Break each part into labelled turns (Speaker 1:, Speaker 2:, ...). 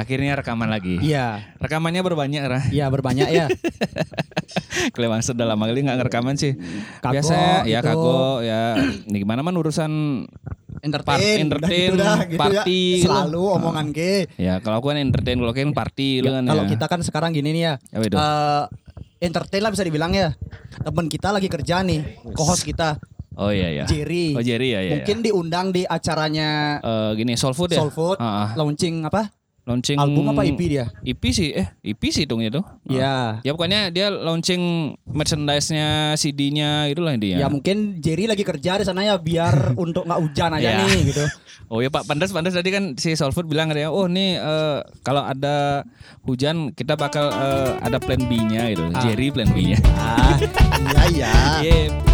Speaker 1: Akhirnya rekaman lagi.
Speaker 2: Iya.
Speaker 1: Rekamannya berbanyak, Rah.
Speaker 2: Iya berbanyak ya.
Speaker 1: Kelewang sudah lama kali nggak ngerekaman sih.
Speaker 2: Kago
Speaker 1: Biasa ya
Speaker 2: gitu.
Speaker 1: kago ya. Nih gimana man urusan
Speaker 2: Entertain,
Speaker 1: Part-
Speaker 2: udah
Speaker 1: entertain,
Speaker 2: gitu dah, gitu
Speaker 1: party,
Speaker 2: ya.
Speaker 1: gitu.
Speaker 2: Selalu omongan ke.
Speaker 1: ya kalau aku kan entertain kalau kan party lu
Speaker 2: Ya,
Speaker 1: kan
Speaker 2: kalau
Speaker 1: ya.
Speaker 2: kita kan sekarang gini nih ya.
Speaker 1: Itu?
Speaker 2: eh, entertain lah bisa dibilang ya. Temen kita lagi kerja nih, co-host kita
Speaker 1: Oh iya iya.
Speaker 2: Jerry.
Speaker 1: Oh Jerry ya ya.
Speaker 2: Mungkin diundang di acaranya
Speaker 1: Eh, gini Soul Food ya.
Speaker 2: Soul Food,
Speaker 1: Ah, ah.
Speaker 2: launching apa?
Speaker 1: Launching
Speaker 2: Album apa EP dia?
Speaker 1: EP sih eh EP sih hitungnya tuh.
Speaker 2: Iya.
Speaker 1: Ya pokoknya dia launching merchandise-nya, CD-nya itulah
Speaker 2: Ya
Speaker 1: dia.
Speaker 2: mungkin Jerry lagi kerja di sana ya biar untuk nggak hujan aja
Speaker 1: Ya.
Speaker 2: nih gitu.
Speaker 1: Oh ya Pak Pandas Pandas tadi kan si Soulfood bilang katanya, oh nih eh, kalau ada hujan kita bakal eh, ada plan B-nya gitu. Jerry plan B-nya.
Speaker 2: Ah, iya iya.
Speaker 1: Iya.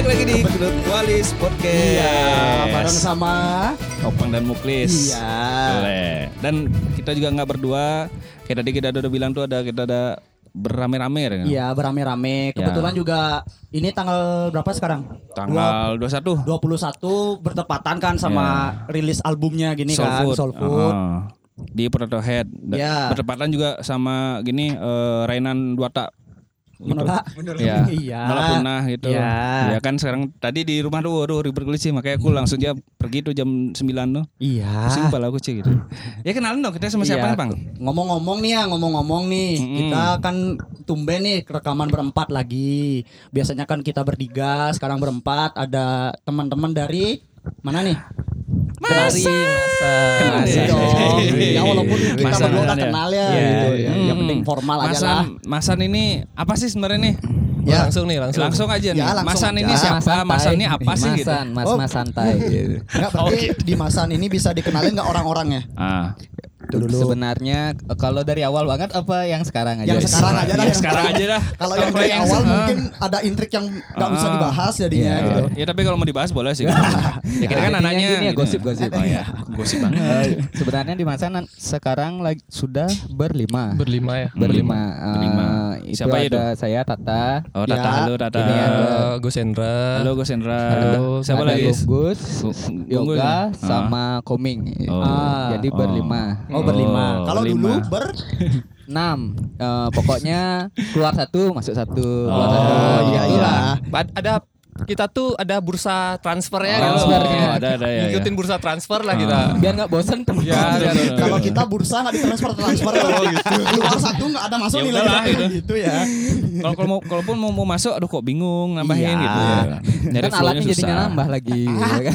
Speaker 1: Balik lagi di Gedut Walis Podcast.
Speaker 2: Iya, bareng sama
Speaker 1: Opang dan Muklis.
Speaker 2: Iya.
Speaker 1: Boleh. Dan kita juga nggak berdua. Kayak tadi kita udah bilang tuh ada kita ada berame-rame ya. kan?
Speaker 2: Iya, berame-rame. Kebetulan juga ini tanggal berapa sekarang?
Speaker 1: Tanggal 21
Speaker 2: Dua- 21 bertepatan kan sama rilis albumnya gini
Speaker 1: Soul
Speaker 2: kan,
Speaker 1: Food.
Speaker 2: Soul Food.
Speaker 1: Di Proto Head.
Speaker 2: Ya.
Speaker 1: Bertepatan juga sama gini eh, Rainan Duata. Gitu.
Speaker 2: Menolak.
Speaker 1: Ya,
Speaker 2: Iya.
Speaker 1: malah punah gitu.
Speaker 2: Iya.
Speaker 1: Ya kan sekarang tadi di rumah tuh aduh ribet kali sih makanya aku langsung aja pergi tuh jam 9 tuh.
Speaker 2: Iya.
Speaker 1: Pusing kepala aku sih gitu. Ya kenalin dong kita sama siapa
Speaker 2: Iya.
Speaker 1: nih, Bang?
Speaker 2: Ngomong-ngomong nih ya, ngomong-ngomong nih,
Speaker 1: Mm-mm.
Speaker 2: kita kan tumben nih rekaman berempat lagi. Biasanya kan kita bertiga, sekarang berempat. Ada teman-teman dari mana nih?
Speaker 1: Masa. Iya.
Speaker 2: dong. Ya walaupun kita
Speaker 1: Masa
Speaker 2: berdua udah
Speaker 1: ya?
Speaker 2: kenal ya,
Speaker 3: Iya,
Speaker 2: gitu.
Speaker 3: iya.
Speaker 2: Yang penting formal aja lah.
Speaker 1: Masan ini apa sih sebenarnya nih?
Speaker 3: Ya. Langsung nih, langsung.
Speaker 1: Langsung aja nih.
Speaker 2: Ya, langsung
Speaker 1: Masan
Speaker 2: aja.
Speaker 1: ini siapa? Masan ini apa sih gitu?
Speaker 4: Masan, mas
Speaker 2: Oh.
Speaker 4: mas santai.
Speaker 2: Enggak, berarti di Masan ini bisa dikenalin nggak orang-orangnya?
Speaker 1: Ah.
Speaker 2: Dulu.
Speaker 4: Sebenarnya kalau dari awal banget apa yang sekarang aja?
Speaker 2: Yang sekarang aja dah.
Speaker 1: Ya, sekarang aja dah.
Speaker 2: Kalau yang dari
Speaker 1: yang
Speaker 2: awal mungkin ada intrik yang nggak bisa
Speaker 1: Ah.
Speaker 2: dibahas jadinya
Speaker 4: Iya.
Speaker 2: gitu.
Speaker 1: Ya tapi kalau mau dibahas boleh sih. gitu. ya kita kan anaknya
Speaker 4: ya,
Speaker 1: gitu.
Speaker 4: gosip-gosip.
Speaker 1: Oh ya, gosip banget.
Speaker 4: Eh, sebenarnya di Masan sekarang lagi sudah berlima.
Speaker 3: Berlima ya.
Speaker 4: berlima. Eh,
Speaker 1: Berlima.
Speaker 4: itu
Speaker 1: Siapa itu?
Speaker 4: ada saya Tata.
Speaker 1: Oh Tata,
Speaker 2: Ya,
Speaker 1: halo Tata.
Speaker 3: Eh, Gus Hendra.
Speaker 1: Halo Gus Hendra.
Speaker 3: Halo.
Speaker 1: Siapa lagi?
Speaker 4: Gunggus,
Speaker 1: Gu-
Speaker 4: Yoga,
Speaker 1: Gunggus. Ah.
Speaker 4: sama Koming.
Speaker 1: Oh.
Speaker 4: Jadi
Speaker 1: Oh.
Speaker 4: berlima.
Speaker 2: Oh berlima.
Speaker 1: Oh,
Speaker 2: Kalau dulu ber
Speaker 4: Enam. Eh, pokoknya keluar satu masuk satu. Keluar
Speaker 1: Oh,
Speaker 4: satu.
Speaker 2: iya,
Speaker 4: Itulah.
Speaker 3: Ba- Ada kita tuh ada bursa transfer ya
Speaker 1: Oh,
Speaker 3: gitu.
Speaker 4: transfernya.
Speaker 1: ada ada ya. ya.
Speaker 3: Ngikutin bursa transfer lah kita.
Speaker 4: Biar nggak bosen tuh.
Speaker 3: Ya,
Speaker 1: Betul,
Speaker 3: biar-
Speaker 1: betul,
Speaker 2: kalau kita bursa nggak ditransfer transfer oh, gitu. keluar satu nggak ada masuk
Speaker 1: Ya
Speaker 2: nilai kita.
Speaker 1: gitu.
Speaker 2: gitu ya
Speaker 1: kalau kalau mau kalaupun mau, mau masuk aduh kok bingung nambahin
Speaker 2: Iya.
Speaker 1: gitu ya. Nyari
Speaker 4: kan alatnya
Speaker 1: susah.
Speaker 4: nambah lagi. ya kan?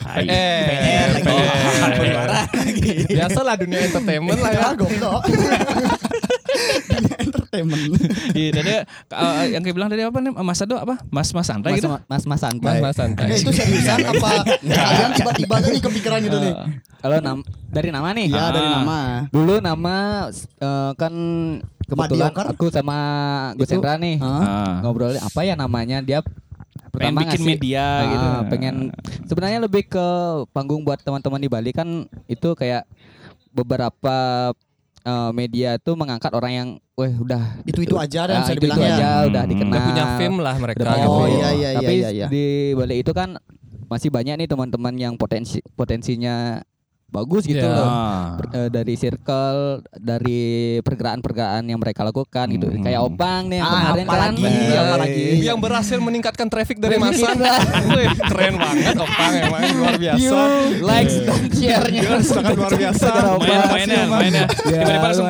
Speaker 1: Hai.
Speaker 3: Eh,
Speaker 2: PR lagi.
Speaker 3: eh. Biasalah dunia entertainment lah ya.
Speaker 2: goblok entertainment
Speaker 1: Iya, tadi eh, yang kayak bilang tadi apa nih? Mas Ado apa? Mas Mas Santai
Speaker 4: Mas,
Speaker 1: gitu.
Speaker 4: mas mas santai.
Speaker 3: Mas Mas santai.
Speaker 2: Eh, itu seriusan apa kalian tiba-tiba aja nih kepikiran gitu nih
Speaker 4: Kalau nam dari nama nih.
Speaker 2: ya dari
Speaker 1: Ah.
Speaker 2: nama
Speaker 4: Dulu nama eh, kan kebetulan aku sama Gus
Speaker 2: Itu?
Speaker 4: Hendra nih
Speaker 2: Hah?
Speaker 1: Ah.
Speaker 4: ngobrolin apa ya namanya dia
Speaker 1: Pengen
Speaker 4: pertama
Speaker 1: bikin
Speaker 4: ngasih-
Speaker 1: media
Speaker 4: Ah,
Speaker 1: gitu.
Speaker 4: pengen sebenarnya lebih ke panggung buat teman-teman di Bali kan itu kayak beberapa eh, media tuh mengangkat orang yang weh udah
Speaker 2: Itu-itu aja dan bisa
Speaker 4: itu,
Speaker 2: ya.
Speaker 4: aja udah
Speaker 1: Hmm.
Speaker 4: dikenal
Speaker 3: Udah punya fame lah mereka.
Speaker 4: Udah punya
Speaker 2: Oh,
Speaker 4: fame.
Speaker 2: iya, iya,
Speaker 4: tapi
Speaker 2: iya, iya.
Speaker 4: di Bali itu kan masih banyak nih teman-teman yang potensi potensinya bagus gitu
Speaker 3: Iya.
Speaker 4: loh
Speaker 1: Ah.
Speaker 4: Per- eh, dari circle dari pergerakan-pergerakan yang mereka lakukan gitu
Speaker 1: Hmm.
Speaker 4: kayak Opang nih yang
Speaker 2: Ah,
Speaker 4: kemarin kan
Speaker 2: apalagi,
Speaker 4: Eh,
Speaker 2: apalagi.
Speaker 3: Yang berhasil meningkatkan traffic dari masa. Keren banget Opang emang luar biasa.
Speaker 4: view, likes dan share-nya
Speaker 3: Gila, sangat luar biasa.
Speaker 1: Main mainnya, mainnya.
Speaker 4: Ya,
Speaker 1: Tiba-tiba langsung.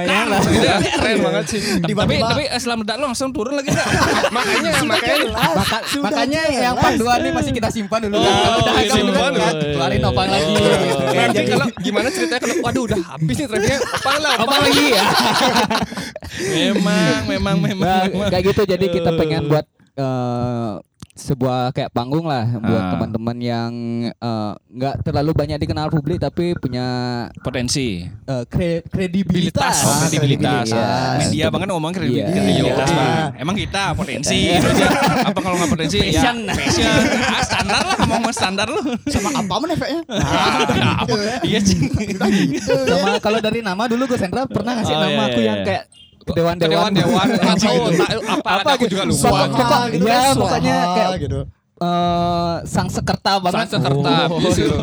Speaker 3: Keren banget sih.
Speaker 1: Tapi tapi eh, setelah meledak lo langsung turun lagi enggak?
Speaker 3: Makanya makanya
Speaker 4: makanya yang part 2 nih masih kita simpan dulu
Speaker 3: Oh, simpan dulu.
Speaker 4: kan, keluarin Opang lagi
Speaker 1: Oh.
Speaker 3: Nanti kalau gimana ceritanya kalau waduh udah habis nih trafficnya Opang lah
Speaker 4: Opang lagi ya
Speaker 1: memang, memang, memang. Memang.
Speaker 4: kayak gitu jadi kita pengen buat eh, sebuah kayak panggung lah buat
Speaker 1: Ah.
Speaker 4: teman-teman yang eh, nggak terlalu banyak dikenal publik tapi punya
Speaker 1: potensi.
Speaker 4: eh, kre- kredibilitas.
Speaker 1: Oh, kredibilitas.
Speaker 4: kredibilitas.
Speaker 1: Media banget ngomong kredi-
Speaker 4: Iya.
Speaker 1: kredibilitas,
Speaker 2: Iya.
Speaker 1: Bang. Emang kita potensi. gitu aja. Apa kalau nggak potensi?
Speaker 4: Passion.
Speaker 1: Ya, passion. Ah, standar lah ngomong standar lu.
Speaker 2: sama apa men efeknya
Speaker 1: Ah, apa? Iya, Cing.
Speaker 4: Sama kalau dari nama dulu gue Sandra pernah ngasih
Speaker 1: Oh,
Speaker 4: nama
Speaker 1: iya,
Speaker 4: aku
Speaker 1: iya,
Speaker 4: yang
Speaker 1: iya.
Speaker 4: kayak dewan-dewan.
Speaker 3: dewan tahu tak- apa
Speaker 4: Apa
Speaker 3: aku
Speaker 4: gitu.
Speaker 3: juga lupa.
Speaker 4: Pokok-
Speaker 5: gitu
Speaker 4: ya,
Speaker 5: kan,
Speaker 4: pokoknya kayak
Speaker 5: gitu.
Speaker 4: Eh sang sekerta banget.
Speaker 3: Gitu.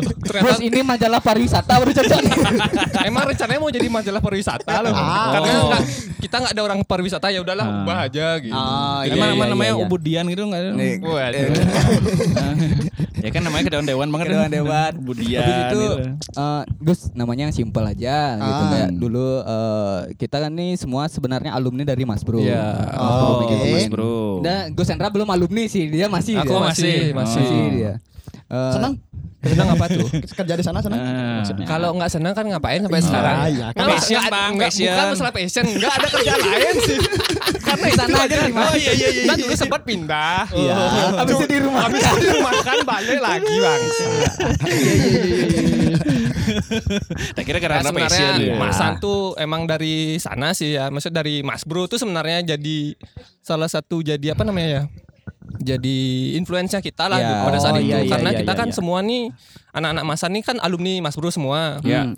Speaker 3: Ternyata
Speaker 4: Terus ini majalah pariwisata baru cocok.
Speaker 3: emang rencananya mau jadi majalah pariwisata loh.
Speaker 5: Ah.
Speaker 3: Karena
Speaker 1: Oh.
Speaker 3: nggak- kita nggak ada orang pariwisata ya udahlah
Speaker 1: Ah.
Speaker 3: ubah aja gitu.
Speaker 5: Ah, iya,
Speaker 1: Emang
Speaker 5: iya,
Speaker 1: emang namanya
Speaker 5: iya,
Speaker 1: ubudian gitu enggak ada?
Speaker 3: Waduh.
Speaker 1: ya kan namanya kedewan dewan banget.
Speaker 4: Kedewan-dewan.
Speaker 1: Ubudian.
Speaker 4: Habis itu
Speaker 1: gitu.
Speaker 4: eh, Gus namanya yang simpel aja gitu kayak dulu eh, kita kan nih semua sebenarnya alumni dari Mas Bro.
Speaker 3: Iya.
Speaker 4: Mas Bro
Speaker 5: Oh.
Speaker 4: Mas
Speaker 1: Bro.
Speaker 4: Dan Gus Hendra belum alumni sih, dia masih.
Speaker 3: Aku
Speaker 4: dia.
Speaker 3: masih, masih.
Speaker 4: masih dia. Eh,
Speaker 5: Senang?
Speaker 3: Senang apa tuh?
Speaker 5: Kerja di sana senang?
Speaker 1: Ah.
Speaker 5: Maksudnya.
Speaker 3: Kalau nggak senang kan ngapain sampai
Speaker 5: Iya,
Speaker 3: sekarang?
Speaker 5: iya.
Speaker 3: Nggak,
Speaker 1: Passion,
Speaker 3: nggak-
Speaker 1: Bang,
Speaker 3: nggak-
Speaker 1: passion.
Speaker 3: Bukan masalah passion, nggak ada kerjaan lain sih. Karena
Speaker 4: Di sana aja Mas.
Speaker 3: Oh iya iya iya. Dan dulu sempat pindah.
Speaker 5: Iya.
Speaker 4: Habis itu di rumah.
Speaker 3: Habis itu di rumah kan balik lagi bang.
Speaker 1: Tak kira
Speaker 3: Nah,
Speaker 1: karena
Speaker 3: sebenarnya
Speaker 1: passion. ya.
Speaker 3: Masan tuh emang dari sana sih ya. Maksud dari Mas Bro tuh sebenarnya jadi salah satu jadi apa namanya ya? Jadi influencer kita lah gitu pada saat
Speaker 5: Oh,
Speaker 3: itu
Speaker 5: iya, iya,
Speaker 3: karena
Speaker 5: iya,
Speaker 3: kita
Speaker 5: iya,
Speaker 3: kan
Speaker 5: iya.
Speaker 3: semua nih anak-anak Masan nih kan alumni Mas Bro semua.
Speaker 1: Ya.
Speaker 5: Hmm.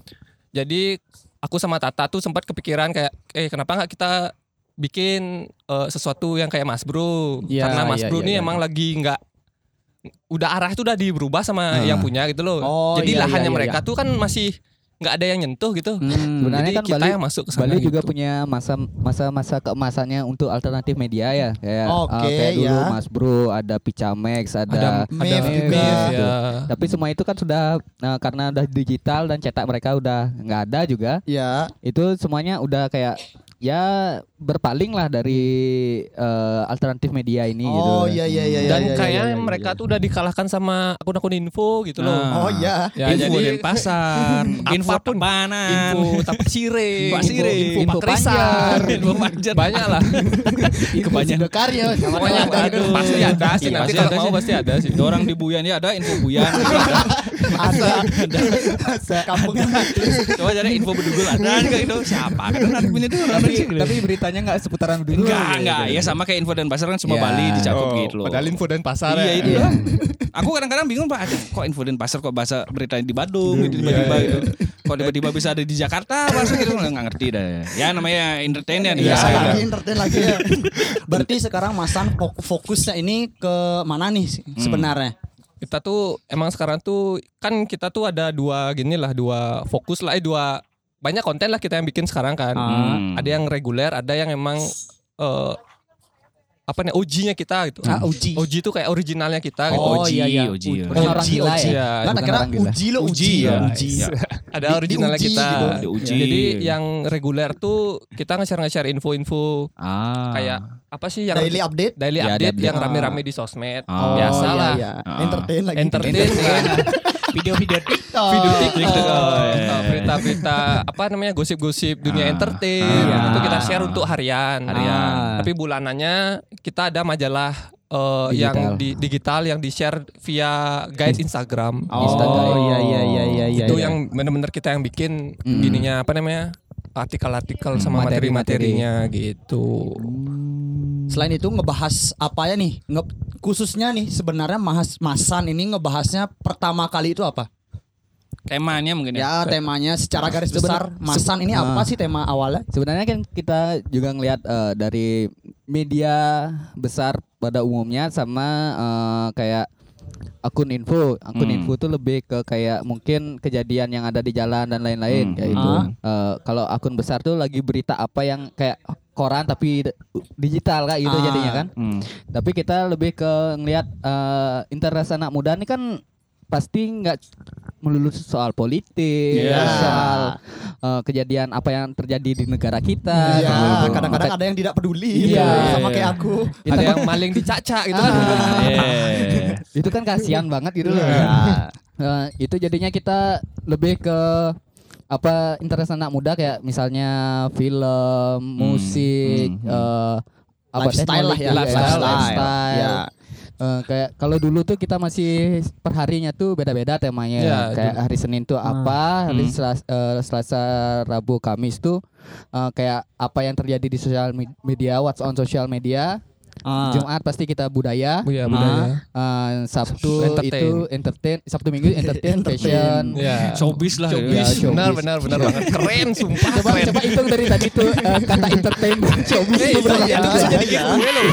Speaker 3: Jadi aku sama Tata tuh sempat kepikiran kayak eh kenapa nggak kita bikin eh, sesuatu yang kayak Mas Bro
Speaker 5: Iya,
Speaker 3: karena Mas
Speaker 5: iya,
Speaker 3: Bro
Speaker 5: iya,
Speaker 3: nih
Speaker 5: iya.
Speaker 3: emang lagi nggak udah arah itu udah dirubah sama
Speaker 4: Ah.
Speaker 3: yang punya gitu loh.
Speaker 5: Oh,
Speaker 3: Jadi
Speaker 5: iya,
Speaker 3: lahannya
Speaker 5: iya, iya,
Speaker 3: mereka tuh kan masih nggak ada yang nyentuh gitu.
Speaker 5: Hmm.
Speaker 4: Sebenarnya
Speaker 3: Jadi
Speaker 4: kan
Speaker 3: kita
Speaker 4: Bali-
Speaker 3: yang masuk ke sana
Speaker 4: Bali juga
Speaker 3: gitu.
Speaker 4: punya masa masa masa keemasannya untuk alternatif media ya kayak eh, kayak dulu
Speaker 5: ya.
Speaker 4: Mas Bro ada Picamex ada,
Speaker 3: ada
Speaker 5: Mave
Speaker 3: ada
Speaker 5: juga.
Speaker 3: Mave, ya.
Speaker 4: tapi semua itu kan sudah eh, karena udah digital dan cetak mereka udah nggak ada juga
Speaker 5: Ya.
Speaker 4: itu semuanya udah kayak ya berpaling lah dari eh, alternatif media ini gitu.
Speaker 5: Oh iya iya iya.
Speaker 3: Dan
Speaker 5: iya, iya,
Speaker 3: kayaknya
Speaker 5: iya, iya,
Speaker 3: mereka
Speaker 5: iya.
Speaker 3: tuh udah dikalahkan sama akun-akun info gitu loh.
Speaker 1: Ah.
Speaker 5: Oh iya.
Speaker 3: Ya,
Speaker 1: info
Speaker 3: jadi-
Speaker 1: dan pasar, info
Speaker 3: Apa pun.
Speaker 1: tepanan,
Speaker 3: info tapak sire,
Speaker 1: Pak Sire,
Speaker 3: info,
Speaker 4: info
Speaker 3: info pakrisan,
Speaker 1: info panjat.
Speaker 3: banyak lah.
Speaker 1: Kebanyakan.
Speaker 5: Sudah karya.
Speaker 3: Pokoknya
Speaker 5: ada
Speaker 3: aduh, pasti ada sih
Speaker 1: Iya,
Speaker 3: nanti
Speaker 1: pasti
Speaker 3: kalau
Speaker 1: ada
Speaker 3: mau
Speaker 1: sih.
Speaker 3: pasti ada sih.
Speaker 1: Orang di Buyan ya ada info Buyan.
Speaker 5: Ada. Ada. Kampung
Speaker 1: Coba cari info bedugul ada enggak itu siapa kan admin itu orang
Speaker 4: tapi, beritanya nggak seputaran dulu.
Speaker 1: enggak enggak ya sama kayak info dan pasar kan semua
Speaker 4: Ya.
Speaker 1: Bali dicakup
Speaker 3: Oh,
Speaker 1: gitu loh.
Speaker 3: Padahal info dan pasar
Speaker 1: Iya
Speaker 3: ya.
Speaker 1: itu lah. Aku kadang-kadang bingung pak, kok info dan pasar kok bahasa berita di Bandung gitu tiba-tiba
Speaker 3: Iya, iya.
Speaker 1: gitu. Kok tiba-tiba bisa ada di Jakarta bahasa gitu nggak ngerti dah. Ya namanya entertain ya
Speaker 5: Iya, lagi entertain lagi ya. Berarti sekarang Masan fok- fokusnya ini ke mana nih sih sebenarnya?
Speaker 3: Kita tuh emang sekarang tuh kan kita tuh ada dua gini lah, dua fokus lah, eh dua banyak konten lah kita yang bikin sekarang kan.
Speaker 1: Hmm.
Speaker 3: Ada yang reguler, ada yang emang eh apa nih OG-nya kita gitu.
Speaker 5: Ah, uji.
Speaker 3: OG itu kayak originalnya kita gitu.
Speaker 5: Oh, iya, iya.
Speaker 1: Oji, ya.
Speaker 4: Bukan orang gila
Speaker 5: Uji.
Speaker 3: ya.
Speaker 5: Kan kira uji lo uji.
Speaker 1: Uji, ya.
Speaker 5: Uji.
Speaker 1: Iya.
Speaker 3: Ada
Speaker 5: Di-
Speaker 3: originalnya
Speaker 5: diuji
Speaker 3: kita.
Speaker 5: gitu.
Speaker 1: Diuji.
Speaker 3: Jadi yang reguler tuh kita nge-share nge-share info-info
Speaker 1: Ah.
Speaker 3: kayak apa sih yang
Speaker 5: Daily update.
Speaker 3: daily
Speaker 4: Ya,
Speaker 3: update
Speaker 4: update.
Speaker 3: yang rame-rame di sosmed.
Speaker 1: Oh,
Speaker 3: Biasa
Speaker 5: iya,
Speaker 3: lah.
Speaker 5: iya.
Speaker 1: Ah.
Speaker 5: Entertain lagi.
Speaker 3: Entertain kan.
Speaker 4: Video-video TikTok.
Speaker 3: Video
Speaker 1: TikTok.
Speaker 3: TikTok,
Speaker 1: Oh, iya.
Speaker 3: uh, berita-berita apa namanya gosip-gosip dunia
Speaker 1: Ah.
Speaker 3: entertain
Speaker 1: Ah.
Speaker 3: itu kita share untuk harian.
Speaker 1: Harian.
Speaker 3: Tapi bulanannya kita ada majalah uh,
Speaker 4: Digital.
Speaker 3: yang di digital yang di share via guide Instagram.
Speaker 5: Oh,
Speaker 4: Instagram.
Speaker 5: iya iya iya iya iya.
Speaker 3: itu
Speaker 5: iya.
Speaker 3: yang bener-bener kita yang bikin
Speaker 4: Mm.
Speaker 3: gininya apa namanya artikel-artikel sama
Speaker 4: Materi-materi.
Speaker 3: materi-materinya gitu.
Speaker 5: Selain itu ngebahas apa ya nih? Nge- khususnya nih sebenarnya Mas Masan ini ngebahasnya pertama kali itu apa?
Speaker 1: temanya mungkin ya.
Speaker 5: Ya temanya secara garis besar Masan ini apa sih tema awalnya?
Speaker 4: Sebenarnya kan kita juga ngelihat eh, dari media besar pada umumnya sama eh, kayak akun info. Akun
Speaker 1: Hmm.
Speaker 4: info tuh lebih ke kayak mungkin kejadian yang ada di jalan dan lain-lain
Speaker 1: Hmm.
Speaker 4: kayak itu.
Speaker 5: Ah.
Speaker 4: Eh, kalau akun besar tuh lagi berita apa yang kayak koran tapi digital kak gitu
Speaker 5: Ah.
Speaker 4: jadinya kan.
Speaker 1: Hmm.
Speaker 4: Tapi kita lebih ke ngelihat eh, interest anak muda ini kan pasti nggak melulu soal politik,
Speaker 1: Iya.
Speaker 4: soal eh, kejadian apa yang terjadi di negara kita.
Speaker 5: Iya,
Speaker 4: gitu.
Speaker 5: kadang-kadang ada yang tidak peduli
Speaker 4: Iya,
Speaker 5: gitu, sama
Speaker 1: iya,
Speaker 5: kayak
Speaker 1: iya.
Speaker 5: aku.
Speaker 3: Ada yang maling dicaca gitu kan.
Speaker 4: Ah.
Speaker 1: Yeah.
Speaker 4: itu kan kasihan banget gitu loh.
Speaker 5: Iya.
Speaker 4: Eh, itu jadinya kita lebih ke apa interest anak muda kayak misalnya film, musik,
Speaker 1: hmm, hmm.
Speaker 4: eh, apa
Speaker 5: Lifestyle lah ya,
Speaker 4: lifestyle,
Speaker 5: lifestyle.
Speaker 4: lifestyle.
Speaker 5: Ya.
Speaker 4: Eh, kayak kalau dulu tuh kita masih perharinya tuh beda-beda temanya.
Speaker 3: Iya,
Speaker 4: kayak hari Senin tuh apa, hari
Speaker 1: Hmm.
Speaker 4: Selasa, eh, Selasa, Rabu, Kamis tuh eh, kayak apa yang terjadi di sosial med- media, what's on social media.
Speaker 5: Ah.
Speaker 4: Jumat pasti kita budaya.
Speaker 3: Oh iya, budaya.
Speaker 4: Eh, Sabtu
Speaker 3: Entertain.
Speaker 4: itu entertain, Sabtu Minggu entertain, fashion.
Speaker 3: Ya.
Speaker 1: Showbiz lah.
Speaker 3: Showbiz.
Speaker 4: Ya, showbiz.
Speaker 3: Benar, benar, benar banget. Keren, sumpah.
Speaker 4: Coba
Speaker 3: keren.
Speaker 4: coba hitung dari tadi tuh eh, kata entertain showbiz
Speaker 3: Eh,
Speaker 4: itu berapa
Speaker 3: iya,
Speaker 4: kali?
Speaker 3: itu bisa jadi
Speaker 5: Iya.
Speaker 3: giveaway loh.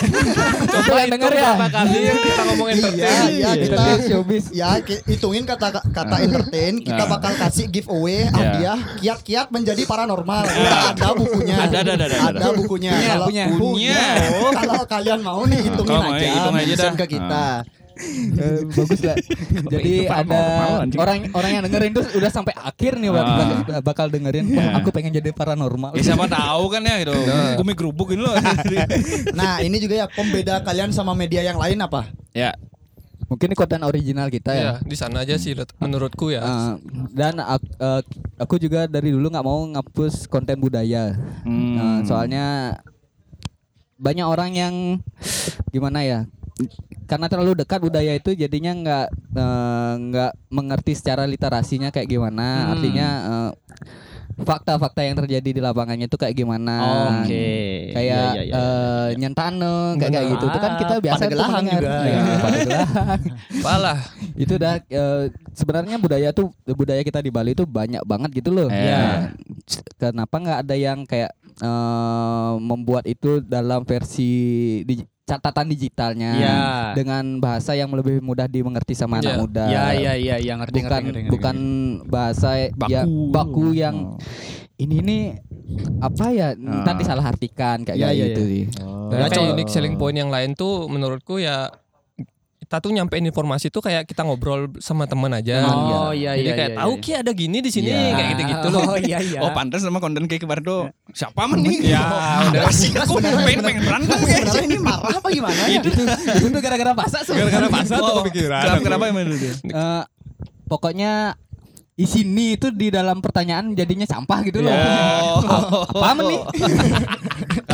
Speaker 3: Coba
Speaker 4: denger ya?
Speaker 3: berapa kali yang kita ngomong entertain.
Speaker 2: Iya, iya kita
Speaker 4: showbiz.
Speaker 2: ya hitungin kata kata entertain, kita
Speaker 1: Ah.
Speaker 2: bakal kasih giveaway
Speaker 1: Ya.
Speaker 2: hadiah kiat-kiat menjadi paranormal. Ada bukunya.
Speaker 1: Ada, ada, ada, ada.
Speaker 2: Bukunya.
Speaker 4: Punya,
Speaker 2: Kalau
Speaker 4: punya.
Speaker 2: Kalau kalian mau nih hitungin
Speaker 1: kalau mau,
Speaker 2: aja,
Speaker 1: hitung aja dah.
Speaker 2: ke kita.
Speaker 4: Eh, bagus lah. Jadi ada orang orang yang dengerin tuh udah sampai akhir nih bakal,
Speaker 1: Ah.
Speaker 4: bakal dengerin.
Speaker 1: Ya.
Speaker 4: Wah, aku pengen jadi paranormal.
Speaker 1: Ya siapa tahu kan ya gitu. Gumi gerubukin lo.
Speaker 2: Nah, ini juga ya pembeda kalian sama media yang lain apa?
Speaker 1: ya.
Speaker 4: Mungkin ini konten original kita ya.
Speaker 3: Ya, di sana aja sih menurutku ya.
Speaker 4: Eh, dan ak- eh, aku juga dari dulu nggak mau ngapus konten budaya.
Speaker 1: Hmm.
Speaker 4: Eh, soalnya banyak orang yang gimana ya? Karena terlalu dekat budaya itu jadinya nggak eh, nggak mengerti secara literasinya kayak gimana.
Speaker 5: Hmm.
Speaker 4: Artinya eh, fakta-fakta yang terjadi di lapangannya itu kayak gimana.
Speaker 5: Oke.
Speaker 4: Kayak
Speaker 5: Iya, iya, iya,
Speaker 4: eh, nyentane kayak kayak gitu. Itu kan kita
Speaker 5: Ah,
Speaker 4: biasa tuh
Speaker 5: Pandeglang
Speaker 4: mendengar.
Speaker 5: juga.
Speaker 4: Iya, Pandeglang.
Speaker 3: Apalah.
Speaker 4: itu dah eh, sebenarnya budaya tuh budaya kita di Bali itu banyak banget gitu loh.
Speaker 1: Iya.
Speaker 4: Nah, Kenapa nggak ada yang kayak eh, membuat itu dalam versi di, catatan digitalnya
Speaker 5: Iya.
Speaker 4: dengan bahasa yang lebih mudah dimengerti sama anak
Speaker 3: Iya.
Speaker 4: muda.
Speaker 5: Iya iya iya iya ngerti
Speaker 4: bukan
Speaker 5: ngerti, ngerti, ngerti.
Speaker 4: bukan bahasa ya
Speaker 1: Baku.
Speaker 4: baku yang ini nih apa ya
Speaker 1: Ah.
Speaker 4: disalahartikan kayak
Speaker 5: Iya, iya,
Speaker 4: gitu
Speaker 5: iya.
Speaker 4: sih.
Speaker 5: Ya,
Speaker 3: kayak
Speaker 5: coba.
Speaker 3: unique selling point yang lain tuh menurutku ya kita tuh nyampein informasi tuh kayak kita ngobrol sama teman aja.
Speaker 5: Oh iya
Speaker 3: Jadi
Speaker 5: iya.
Speaker 3: kayak
Speaker 5: iya,
Speaker 3: tahu
Speaker 5: iya.
Speaker 3: Ki ada gini di sini
Speaker 4: Iya.
Speaker 3: kayak gitu-gitu loh.
Speaker 5: Oh iya iya.
Speaker 1: Oh pantas sama konten kayak kemarin tuh. Siapa men nih?
Speaker 3: Ya, udah.
Speaker 1: Pasti aku pengen pengen berantem kayak.
Speaker 2: Ini marah apa gimana ya?
Speaker 4: itu gara-gara pasak
Speaker 3: Gara-gara pasar tuh
Speaker 1: Oh,
Speaker 3: kepikiran.
Speaker 1: Kenapa kenapa emang itu?
Speaker 4: Eh, pokoknya di sini itu di dalam pertanyaan jadinya sampah gitu loh.
Speaker 1: Oh.
Speaker 4: apa men nih?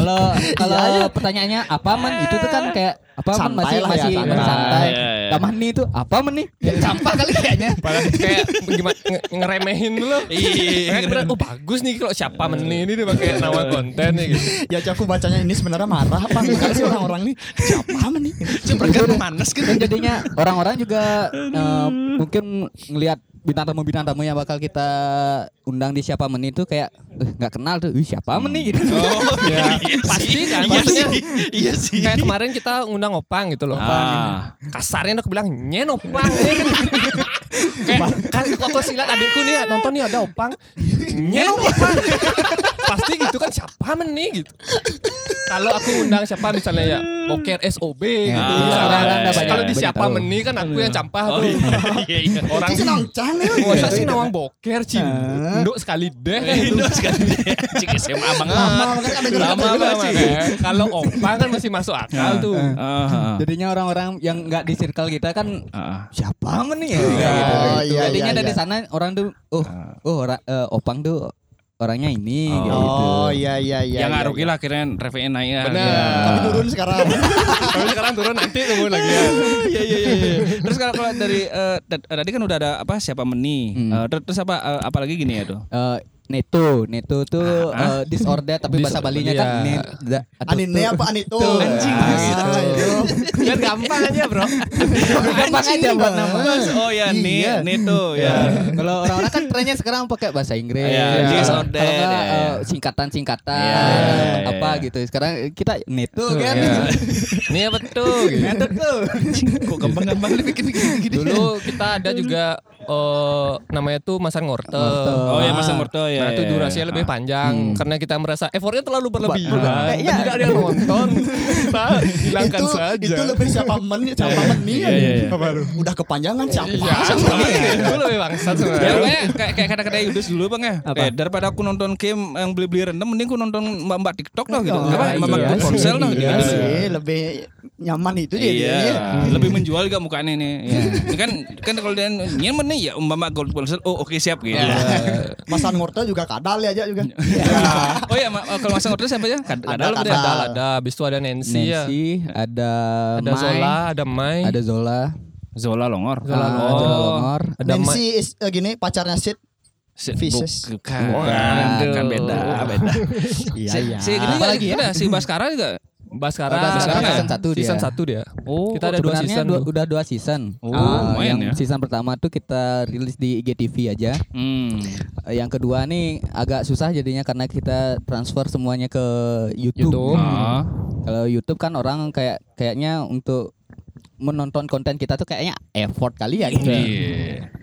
Speaker 4: Kalau kalau pertanyaannya apa men itu tuh kan kayak apa men masih
Speaker 2: lah ya,
Speaker 4: masih
Speaker 2: santai.
Speaker 4: masih santai.
Speaker 1: Iya, iya.
Speaker 4: Nih itu apa men nih? Ya, sampah kali kayaknya.
Speaker 3: Padahal kayak gimana nge- ngeremehin dulu.
Speaker 1: Iya.
Speaker 3: Oh bagus nih kalau siapa meni ini dia pakai nama konten nih gitu.
Speaker 2: Ya aku bacanya ini sebenarnya marah apa enggak sih orang-orang nih? Siapa nih?
Speaker 1: Sebenarnya panas kan.
Speaker 4: Dan jadinya orang-orang juga eh, mungkin ngelihat bintang tamu bintang tamu yang bakal kita undang di siapa men itu kayak eh, nggak kenal tuh Ih, siapa men nih gitu.
Speaker 1: Oh,
Speaker 3: Ya,
Speaker 1: iya
Speaker 3: pasti
Speaker 1: sih.
Speaker 3: kan,
Speaker 1: Iya
Speaker 3: maksudnya
Speaker 1: sih. Iya sih.
Speaker 3: Kayak kemarin kita ngundang Opang gitu loh.
Speaker 1: Ah.
Speaker 3: Kasarnya aku bilang nyen Opang. kayak kan waktu silat adikku nih nonton nih ada Opang. Nyen Opang. Pasti gitu kan siapa men nih gitu. Kalau aku undang siapa misalnya ya Boker SOB gitu.
Speaker 1: Ah,
Speaker 4: iya, iya, banyak-
Speaker 3: Kalau di
Speaker 4: banyak
Speaker 3: siapa
Speaker 4: tahu.
Speaker 3: men nih kan aku yang campah
Speaker 1: Oh
Speaker 3: tuh.
Speaker 1: iya iya.
Speaker 3: Orang
Speaker 2: Ini nongcang nih.
Speaker 3: Masa sih nawang boker cing Nduk sekali deh kan.
Speaker 1: Indo sekali. Cik SMA abang
Speaker 2: Lama kan
Speaker 3: Lama Kalau opang kan masih masuk akal tuh
Speaker 1: Ah.
Speaker 4: Jadinya orang-orang yang nggak di circle kita kan
Speaker 1: Ah.
Speaker 4: siapa men nih ya?
Speaker 2: Oh,
Speaker 4: gitu.
Speaker 2: iya,
Speaker 4: Jadinya
Speaker 2: iya,
Speaker 4: dari
Speaker 2: iya.
Speaker 4: sana orang tuh oh oh eh, opang tuh orangnya ini
Speaker 1: Oh.
Speaker 4: gitu.
Speaker 2: Oh iya iya iya.
Speaker 1: Ya nggak
Speaker 2: iya,
Speaker 1: rugi lah akhirnya revenue naik ya.
Speaker 3: Benar.
Speaker 2: iya. Tapi turun sekarang.
Speaker 3: Tapi sekarang turun nanti tunggu lagi ya
Speaker 1: Iya iya iya. iya. Terus kalau kalau dari eh, tad- tadi kan udah ada apa siapa meni.
Speaker 4: Hmm.
Speaker 1: Ter- terus apa eh, apalagi gini ya tuh.
Speaker 4: Eh, Neto, Neto tuh
Speaker 1: Ah,
Speaker 4: eh, disorder tapi bahasa Balinya kan
Speaker 3: iya.
Speaker 4: net, da- atau
Speaker 2: Anine
Speaker 4: tuh.
Speaker 2: apa anito?
Speaker 4: Tuh.
Speaker 2: Anjing.
Speaker 4: Ah,
Speaker 2: gitu.
Speaker 3: Biar gampang aja bro
Speaker 4: Gampang aja buat nama.
Speaker 1: Oh ya nih
Speaker 2: Iya.
Speaker 1: tuh ya.
Speaker 4: Kalau orang-orang kan trennya sekarang pakai bahasa Inggris.
Speaker 1: Iya, disorder,
Speaker 4: Kalau nggak,
Speaker 1: ya, ya.
Speaker 4: eh, singkatan-singkatan
Speaker 1: Iya, iya, iya.
Speaker 4: apa gitu. Sekarang kita Neto kan.
Speaker 3: Ini apa tuh.
Speaker 4: Neto tuh.
Speaker 1: Kok gampang-gampang dibikin-bikin gitu.
Speaker 3: Dulu kita ada juga eh, namanya tuh Masan Ngorte
Speaker 4: Ngorte.
Speaker 1: Oh ya Mas Murto ya.
Speaker 3: Nah itu
Speaker 1: ya,
Speaker 3: durasinya
Speaker 1: ya.
Speaker 3: lebih panjang karena kita merasa effortnya terlalu berlebihan dan tidak ada yang nonton. Kita hilangkan
Speaker 2: itu
Speaker 3: saja.
Speaker 2: itu lebih siapa men siapa men nih.
Speaker 1: Iya, iya, iya.
Speaker 2: Udah kepanjangan siapa?
Speaker 3: Iya, itu lebih bangsat
Speaker 1: Ya
Speaker 3: sebenarnya.
Speaker 1: pokoknya kayak kayak kata-kata Yudus dulu bang ya.
Speaker 5: Apa?
Speaker 1: Kayak daripada aku nonton game yang beli-beli random, mending aku nonton mbak-mbak TikTok lah gitu. Apa?
Speaker 5: iya
Speaker 1: Mbak-mbak ponsel lah gitu.
Speaker 2: Iya sih, lebih nyaman itu dia.
Speaker 1: Iya, lebih menjual juga mukanya. Ya. Ini kan kan kalau dia nyaman nih ya mbak-mbak gold ponsel, oh oke siap gitu.
Speaker 2: Masan Ngorta juga kadal ya aja juga.
Speaker 1: Oh iya, ma- kalau masang order siapa ya? Kad-
Speaker 2: Ada,
Speaker 1: Kadal
Speaker 2: kadal.
Speaker 1: berarti
Speaker 3: Ada, ada. Habis itu ada Nancy, ya.
Speaker 4: Nancy, ada
Speaker 3: Ada
Speaker 4: Mai,
Speaker 3: Zola, ada Mai.
Speaker 4: ada Zola,
Speaker 1: Zola Longor.
Speaker 3: Zola
Speaker 4: ah,
Speaker 3: Longor.
Speaker 4: Zola Longor.
Speaker 3: Ada Mai.
Speaker 2: Nancy is eh, gini pacarnya Sid.
Speaker 1: Si-
Speaker 2: Fishes.
Speaker 1: bu- Bukan,
Speaker 4: Bukan.
Speaker 1: kan beda, beda.
Speaker 2: Iya iya.
Speaker 1: si ini
Speaker 4: Apa lagi ya?
Speaker 1: ada si Baskara juga
Speaker 3: Bas sekarang,
Speaker 4: Oh, Bas
Speaker 1: sekarang
Speaker 4: season satu dia.
Speaker 3: Season 1 dia.
Speaker 1: Oh,
Speaker 3: kita ada dua season.
Speaker 4: dua- udah dua season.
Speaker 1: Oh, lumayan
Speaker 4: yang
Speaker 1: ya.
Speaker 4: season pertama tuh kita rilis di IGTV aja.
Speaker 1: Hmm.
Speaker 4: Yang kedua nih agak susah jadinya karena kita transfer semuanya ke YouTube.
Speaker 3: YouTube.
Speaker 1: Ah.
Speaker 4: Kalau YouTube kan orang kayak kayaknya untuk menonton konten kita tuh kayaknya effort kali ya gitu.
Speaker 1: Iya.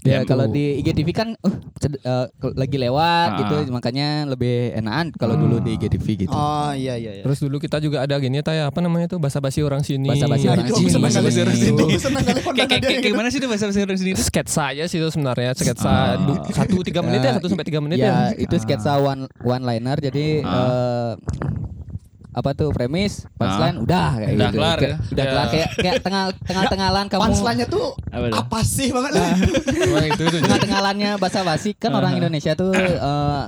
Speaker 4: Ya,
Speaker 3: Ya,
Speaker 4: kalau di IGTV kan uh, ced- eh, lagi lewat
Speaker 1: Ah.
Speaker 4: gitu makanya lebih enakan kalau dulu di IGTV gitu.
Speaker 2: Oh iya iya iya.
Speaker 3: Terus dulu kita juga ada gini ya apa namanya tuh basa-basi orang sini.
Speaker 4: Basa-basi
Speaker 2: Nah,
Speaker 4: orang
Speaker 2: itu aku
Speaker 4: sini.
Speaker 2: kali
Speaker 1: Basa-basi orang sini.
Speaker 2: Senang kali
Speaker 1: Kayak gimana sih itu bahasa bahasa Inggris itu?
Speaker 3: sketsa aja sih itu sebenarnya sketsa
Speaker 1: Ah.
Speaker 3: satu tiga menit ya satu sampai tiga menit
Speaker 4: ya,
Speaker 3: ya.
Speaker 4: itu sketsa one one liner jadi eh, apa tuh premis punchline udah kayak
Speaker 1: Udah
Speaker 4: gitu.
Speaker 1: kelar
Speaker 4: Kayak-
Speaker 1: ya?
Speaker 4: udah kelar kayak kayak tengah tengah tengahlan kamu
Speaker 2: Punchline-nya tuh
Speaker 1: Apa tuh?
Speaker 2: apa sih banget
Speaker 3: tuh.
Speaker 4: tengah tengahlannya basa basi kan orang Indonesia tuh eh,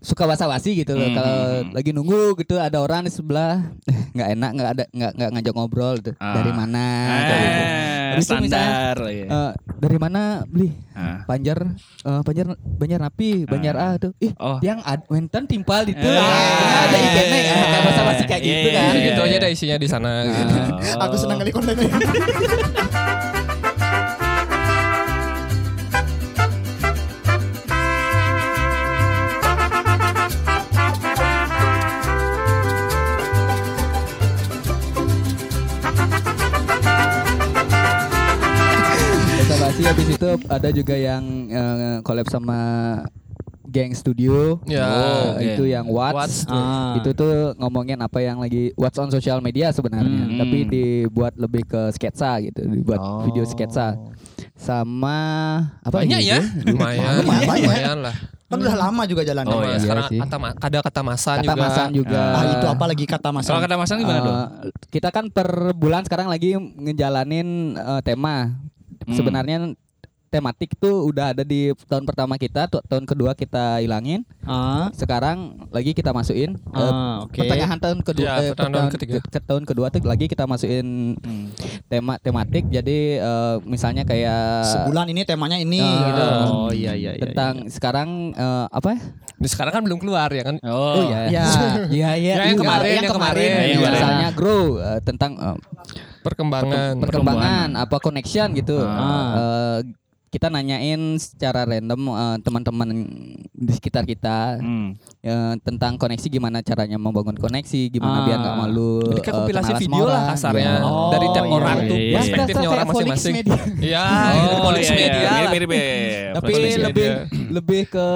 Speaker 4: suka basa basi gitu loh
Speaker 1: Hmm.
Speaker 4: kalau lagi nunggu gitu ada orang di sebelah eh, nggak enak nggak ada nggak nggak ngajak ngobrol gitu
Speaker 1: Ah.
Speaker 4: dari mana kayak gitu.
Speaker 1: Ah,
Speaker 4: Habis itu misalnya,
Speaker 1: standar. iya.
Speaker 4: Eh, dari mana beli
Speaker 1: Ah.
Speaker 4: Banjar eh, Banjar Banjar Napi Banjar A tuh ih
Speaker 1: Oh.
Speaker 4: yang ad, wenten timpal itu
Speaker 1: Eh.
Speaker 4: ada ikannya ya kayak bahasa basi kayak
Speaker 1: Iya,
Speaker 4: gitu
Speaker 1: iya,
Speaker 4: kan
Speaker 1: iya.
Speaker 3: gitu aja ada isinya di sana gitu.
Speaker 1: Oh.
Speaker 2: Aku senang kali kontennya.
Speaker 4: basi habis itu ada juga yang eh, collab sama Gang Studio
Speaker 3: Ya.
Speaker 4: Eh,
Speaker 1: oke.
Speaker 4: itu yang Watts,
Speaker 3: Watts tuh.
Speaker 2: Ah.
Speaker 4: itu tuh ngomongin apa yang lagi What's on social media sebenarnya
Speaker 1: Hmm.
Speaker 4: tapi dibuat lebih ke sketsa gitu dibuat
Speaker 3: Oh.
Speaker 4: video sketsa sama apa
Speaker 3: Banyak ya. Lumayan,
Speaker 2: Lumayan.
Speaker 3: lumayan lah.
Speaker 2: Kan udah lama juga jalannya.
Speaker 1: Oh,
Speaker 3: Sama
Speaker 1: iya.
Speaker 3: sekarang
Speaker 4: Iya sih.
Speaker 3: kata ada kata masan
Speaker 4: kata
Speaker 3: juga.
Speaker 4: masan juga
Speaker 2: Ah itu apa lagi kata mas?
Speaker 1: Kalau kata Mas Ang gimana
Speaker 4: Eh,
Speaker 1: dong?
Speaker 4: kita kan per bulan sekarang lagi ngejalanin eh, tema. Sebenarnya tematik tuh udah ada di tahun pertama kita, tu- tahun kedua kita hilangin.
Speaker 2: Ah,
Speaker 4: Sekarang lagi kita masukin eh,
Speaker 2: ah oke.
Speaker 4: pertengahan tahun kedua,
Speaker 3: Ya,
Speaker 4: eh,
Speaker 3: pertengahan tahun ketiga.
Speaker 4: ke, ke tahun kedua tuh lagi kita masukin
Speaker 1: Hmm.
Speaker 4: tema tematik. Jadi eh, misalnya kayak
Speaker 2: Sebulan ini temanya ini
Speaker 4: Ah.
Speaker 2: gitu. Oh iya iya iya.
Speaker 4: tentang sekarang eh, apa? ya?
Speaker 3: Di sekarang kan belum keluar ya kan.
Speaker 1: Oh,
Speaker 4: ya,
Speaker 2: Ya.
Speaker 4: ya, ya,
Speaker 3: Ya, yang kemarin, yang kemarin.
Speaker 1: Yang kemarin.
Speaker 4: Misalnya grow eh, tentang eh,
Speaker 3: Perkembangan.
Speaker 4: perkembangan apa connection gitu.
Speaker 1: Ah.
Speaker 4: Eh, kita nanyain secara random eh, teman-teman di sekitar kita
Speaker 1: Hmm.
Speaker 4: Eh, tentang koneksi gimana caranya membangun koneksi, gimana
Speaker 2: Ah.
Speaker 4: biar nggak malu.
Speaker 3: Jadi kayak
Speaker 4: eh,
Speaker 3: kompilasi
Speaker 4: sama
Speaker 3: video lah kasarnya
Speaker 4: Ya.
Speaker 2: Oh,
Speaker 3: dari tiap
Speaker 2: iya,
Speaker 3: orang
Speaker 1: iya,
Speaker 3: tuh
Speaker 1: iya.
Speaker 3: perspektifnya
Speaker 4: Kayak
Speaker 3: orang masing-masing.
Speaker 4: Media.
Speaker 3: Iya,
Speaker 1: Oh,
Speaker 3: Polix
Speaker 1: iya, iya.
Speaker 3: media. lah.
Speaker 1: Mirip-mirip ya.
Speaker 4: Tapi lebih lebih ke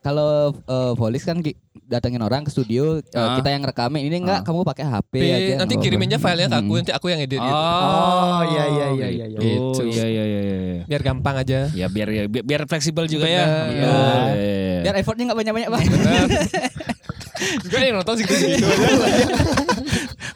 Speaker 4: kalau eh, Volis kan datengin orang ke studio, eh,
Speaker 1: Ah.
Speaker 4: kita yang rekamin. Ini enggak kamu pakai HP
Speaker 3: Tapi
Speaker 4: aja.
Speaker 3: nanti
Speaker 4: nggak
Speaker 3: kirimin aja
Speaker 4: apa-apa.
Speaker 3: filenya ke aku
Speaker 4: Hmm.
Speaker 3: nanti aku yang edit gitu.
Speaker 2: Oh iya iya iya iya. iya.
Speaker 1: Oh,
Speaker 3: Gitu.
Speaker 1: iya iya iya iya.
Speaker 3: Biar gampang aja.
Speaker 1: Ya biar ya biar, biar fleksibel juga ya.
Speaker 3: Bener.
Speaker 4: Iya.
Speaker 1: Iya, iya, iya.
Speaker 4: Biar effortnya nggak banyak-banyak bang.
Speaker 3: Juga yang nonton segitu-segitu aja.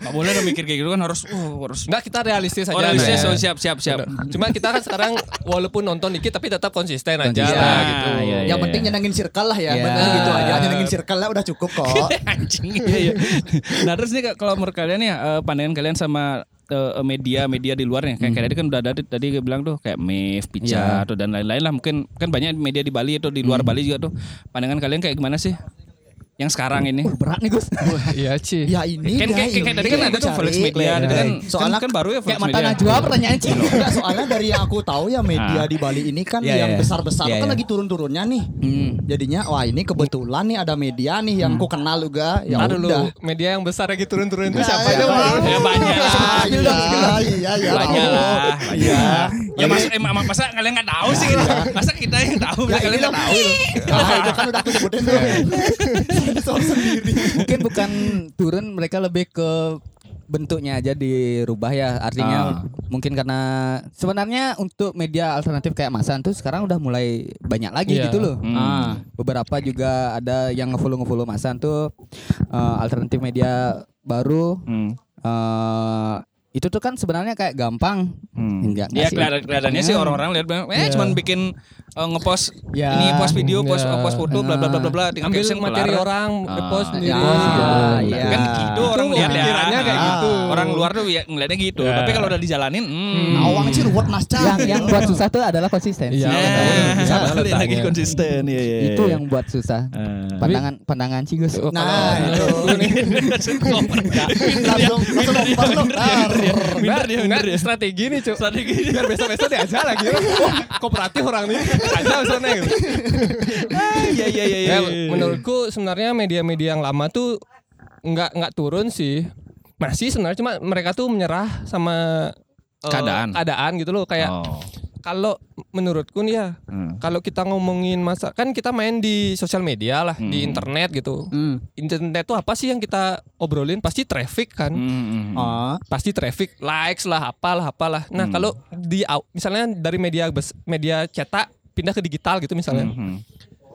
Speaker 1: Nggak boleh dong mikir kayak gitu kan harus oh, harus
Speaker 3: Enggak kita realistis aja.
Speaker 1: Oh, realistis,
Speaker 3: Bre.
Speaker 1: oh, siap siap siap.
Speaker 3: Cuma kita kan sekarang walaupun nonton dikit tapi tetap konsisten aja
Speaker 4: Konsisten.
Speaker 3: lah gitu.
Speaker 1: Iya, iya,
Speaker 2: Yang
Speaker 1: iya.
Speaker 2: penting nyenengin circle lah ya.
Speaker 4: Iya.
Speaker 2: Benar gitu aja. Nyenengin circle lah udah cukup kok.
Speaker 1: anjing. Iya, iya. nah terus nih kalau menurut kalian ya eh, pandangan kalian sama eh, media media di luarnya kayak, kayak tadi kan udah ada tadi gue bilang tuh kayak MIF, Pica atau dan lain-lain lah mungkin kan banyak media di Bali atau di luar Bali juga tuh pandangan kalian kayak gimana sih yang sekarang ini
Speaker 4: Berat nih Gus.
Speaker 3: Iya, Ci.
Speaker 2: Ya ini
Speaker 1: kan kayak, kayak
Speaker 2: ini
Speaker 1: tadi kan
Speaker 2: yang
Speaker 1: ada
Speaker 2: aku
Speaker 1: tuh Felix
Speaker 2: cari.
Speaker 1: Media tadi kan
Speaker 2: Soalnya
Speaker 1: soalnya kan baru ya
Speaker 4: Kayak
Speaker 1: Felix
Speaker 4: mata
Speaker 1: Media
Speaker 4: Najwa pertanyaan Ci.
Speaker 2: Enggak, soalnya dari yang aku tahu ya media
Speaker 1: Ah.
Speaker 2: di Bali ini kan
Speaker 4: Iya,
Speaker 2: yang
Speaker 4: iya.
Speaker 2: besar-besar
Speaker 4: Iya,
Speaker 2: kan
Speaker 4: iya.
Speaker 2: lagi turun-turunnya nih.
Speaker 4: Hmm.
Speaker 2: Jadinya wah ini kebetulan nih ada media nih yang ku kenal juga. Ya
Speaker 3: Ntar dulu
Speaker 2: udah.
Speaker 3: media yang besar lagi turun-turun itu siapa
Speaker 2: ya?
Speaker 1: Ya, banyak.
Speaker 2: Iya, iya, iya.
Speaker 1: banyak lah
Speaker 2: Iya.
Speaker 1: Ya masa eh, ma- masa kalian nggak tahu sih gitu. masa kita yang tahu
Speaker 2: Ya
Speaker 1: kalian nggak tahu
Speaker 2: Ah, itu kan udah aku sebutin tuh. Soal sendiri.
Speaker 4: Mungkin bukan turun mereka lebih ke bentuknya aja dirubah ya artinya
Speaker 1: Ah.
Speaker 4: mungkin karena sebenarnya untuk media alternatif kayak Masan tuh sekarang udah mulai banyak lagi
Speaker 3: Iya.
Speaker 4: gitu loh
Speaker 1: Hmm.
Speaker 2: Ah.
Speaker 4: beberapa juga ada yang ngefollow ngefollow Masan tuh eh, alternatif media baru
Speaker 1: Hmm.
Speaker 4: eh, itu tuh kan sebenarnya kayak gampang
Speaker 1: Hmm.
Speaker 4: Enggak,
Speaker 1: Ya kelihatannya sih
Speaker 4: Hmm.
Speaker 1: orang-orang lihat eh
Speaker 3: Iya.
Speaker 1: cuman bikin eh, ngepost
Speaker 5: Ya.
Speaker 1: ini post video, post
Speaker 3: Ya.
Speaker 1: post foto, bla bla bla bla bla, tinggal
Speaker 3: Ambil
Speaker 1: caption
Speaker 3: materi
Speaker 1: kelar.
Speaker 3: orang,
Speaker 1: Ah,
Speaker 3: repost
Speaker 1: ya.
Speaker 3: sendiri.
Speaker 5: Ah, iya.
Speaker 1: Kan gitu orang lihat ya.
Speaker 3: kayak gitu.
Speaker 1: Orang luar tuh ya ngeliatnya gitu.
Speaker 3: Ya.
Speaker 1: Tapi kalau udah dijalanin, hmm.
Speaker 2: Awang sih ruwet mas Cang.
Speaker 4: yang yang buat susah tuh adalah konsistensi.
Speaker 3: Iya.
Speaker 1: Eh,
Speaker 3: Sama
Speaker 1: balik lagi konsisten ya. ya,
Speaker 4: Itu
Speaker 1: ya.
Speaker 4: yang buat susah.
Speaker 1: Eh.
Speaker 4: Pandangan pandangan sih Gus.
Speaker 3: Oh,
Speaker 2: Nah itu langsung langsung. Ah,
Speaker 1: Minder dia, minder dia.
Speaker 3: strategi nih cuk
Speaker 1: Strategi.
Speaker 3: biar besok besok diajak lagi kooperatif orang nih aja misalnya gitu.
Speaker 1: Iya iya iya.
Speaker 3: ya, menurutku sebenarnya media-media yang lama tuh nggak nggak turun sih masih sebenarnya cuma mereka tuh menyerah sama eh,
Speaker 1: Keadaan.
Speaker 3: keadaan gitu loh kayak
Speaker 1: Oh.
Speaker 3: kalau menurutku nih ya
Speaker 1: Hmm.
Speaker 3: kalau kita ngomongin masa kan kita main di sosial media lah di
Speaker 1: Hmm.
Speaker 3: internet gitu
Speaker 5: Hmm.
Speaker 3: internet tuh apa sih yang kita obrolin pasti traffic kan
Speaker 1: Hmm.
Speaker 5: Ah.
Speaker 3: pasti traffic likes lah apalah apalah nah
Speaker 1: Hmm.
Speaker 3: kalau di misalnya dari media bes- media cetak pindah ke digital gitu misalnya
Speaker 1: Hmm.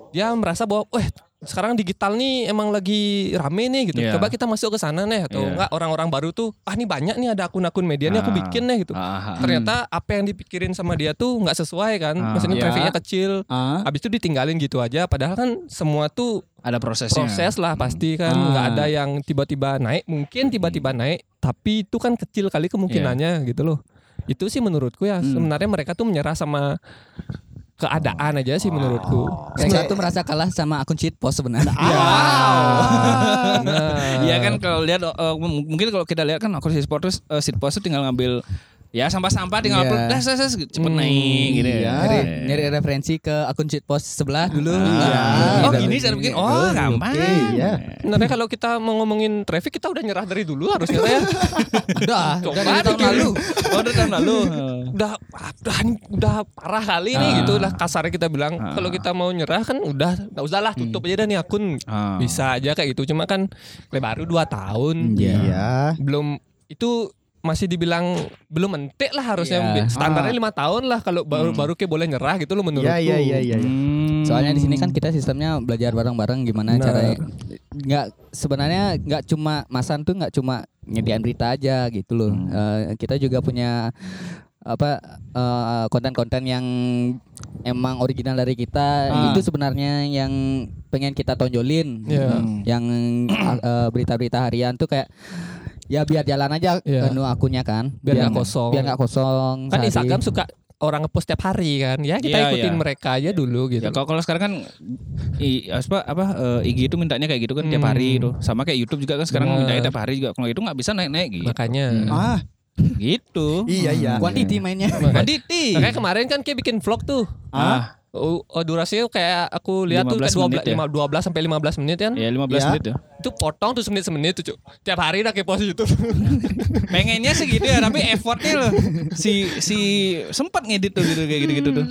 Speaker 3: dia merasa bahwa weh sekarang digital nih emang lagi rame nih gitu
Speaker 1: Iya.
Speaker 3: coba kita masuk ke sana nih atau
Speaker 1: Iya.
Speaker 3: enggak orang-orang baru tuh ah nih banyak nih ada akun-akun media nih aku
Speaker 1: Ah.
Speaker 3: bikin nih gitu
Speaker 1: Ah, ah.
Speaker 3: ternyata apa yang dipikirin sama dia tuh nggak sesuai kan
Speaker 1: Ah.
Speaker 3: maksudnya
Speaker 5: Iya.
Speaker 3: trafficnya kecil
Speaker 5: Ah.
Speaker 3: habis itu ditinggalin gitu aja padahal kan semua tuh
Speaker 1: ada prosesnya.
Speaker 3: proses lah pasti kan
Speaker 5: Ah.
Speaker 3: nggak ada yang tiba-tiba naik mungkin tiba-tiba naik tapi itu kan kecil kali kemungkinannya gitu loh itu sih menurutku ya
Speaker 5: Hmm.
Speaker 3: sebenarnya mereka tuh menyerah sama keadaan aja sih menurutku.
Speaker 4: Yang satu merasa kalah sama akun cheat post sebenarnya.
Speaker 3: nah
Speaker 1: Iya. Kan kalau lihat eh, m- mungkin kalau kita lihat kan akun sport terus eh, post tuh tinggal ngambil ya sampah-sampah tinggal
Speaker 4: Iya.
Speaker 1: upload dah ses, cepet
Speaker 3: Hmm,
Speaker 1: naik gitu ya.
Speaker 4: Nyari, nyari referensi ke akun cheat post sebelah dulu.
Speaker 5: Iya.
Speaker 1: Oh
Speaker 4: Gitu.
Speaker 1: gini cara bikin. Oh gampang.
Speaker 2: Iya.
Speaker 3: sebenarnya kalau kita mau ngomongin traffic kita udah nyerah dari dulu harusnya ya
Speaker 4: Udah,
Speaker 3: Coba
Speaker 4: udah dari tahun lalu.
Speaker 1: Oh udah tahun lalu.
Speaker 3: udah udah udah parah kali nih
Speaker 1: Ah.
Speaker 3: gitu lah kasarnya kita bilang
Speaker 1: Ah.
Speaker 3: kalau kita mau nyerah kan udah nggak usah lah tutup aja dah nih akun
Speaker 1: Ah.
Speaker 3: bisa aja kayak gitu cuma kan baru dua tahun
Speaker 2: Iya.
Speaker 3: belum itu masih dibilang belum mentik lah harusnya
Speaker 4: Iya.
Speaker 3: standarnya lima tahun lah kalau baru baru kayak boleh nyerah gitu loh menurutku
Speaker 2: Iya iya iya iya.
Speaker 1: Hmm.
Speaker 4: Soalnya di sini kan kita sistemnya belajar bareng-bareng gimana
Speaker 3: Benar.
Speaker 4: caranya. Nggak sebenarnya nggak cuma Masan tuh nggak cuma nyediain berita aja gitu loh. Eh, kita juga punya apa eh, konten-konten yang emang original dari kita
Speaker 1: Ah.
Speaker 4: itu sebenarnya yang pengen kita tonjolin
Speaker 3: Iya.
Speaker 1: Hmm.
Speaker 4: yang eh, berita-berita harian tuh kayak ya biar jalan aja
Speaker 3: Iya.
Speaker 4: anu akunnya kan
Speaker 3: Biar nggak kosong.
Speaker 4: biar nggak kosong
Speaker 3: kan
Speaker 4: sehari.
Speaker 3: Instagram suka orang ngepost tiap hari kan ya kita
Speaker 1: Iya,
Speaker 3: ikutin
Speaker 1: iya.
Speaker 3: mereka aja dulu gitu
Speaker 1: Ya kalau kalau sekarang kan i, apa apa eh, IG itu mintanya kayak gitu kan tiap
Speaker 3: Hmm.
Speaker 1: hari itu. Sama kayak YouTube juga kan sekarang
Speaker 3: Benar.
Speaker 1: mintanya tiap hari juga. Kalau itu nggak bisa naik-naik gitu.
Speaker 3: makanya
Speaker 2: Ah
Speaker 1: gitu.
Speaker 2: iya iya.
Speaker 4: quantity mainnya
Speaker 1: Quantity.
Speaker 3: makanya kemarin kan kayak bikin vlog tuh
Speaker 1: Ah,
Speaker 3: Oh, oh, durasinya kayak aku lihat tuh kayak 12
Speaker 1: 15 menit ya?
Speaker 3: 12 sampai 15 menit kan.
Speaker 1: ya 15
Speaker 2: Ya.
Speaker 1: menit ya.
Speaker 3: Itu potong tuh semenit semenit tuh, Cuk. Tiap hari udah kepo YouTube.
Speaker 1: Pengennya sih gitu ya, tapi effortnya loh. Si si sempat ngedit tuh gitu kayak gitu-gitu tuh.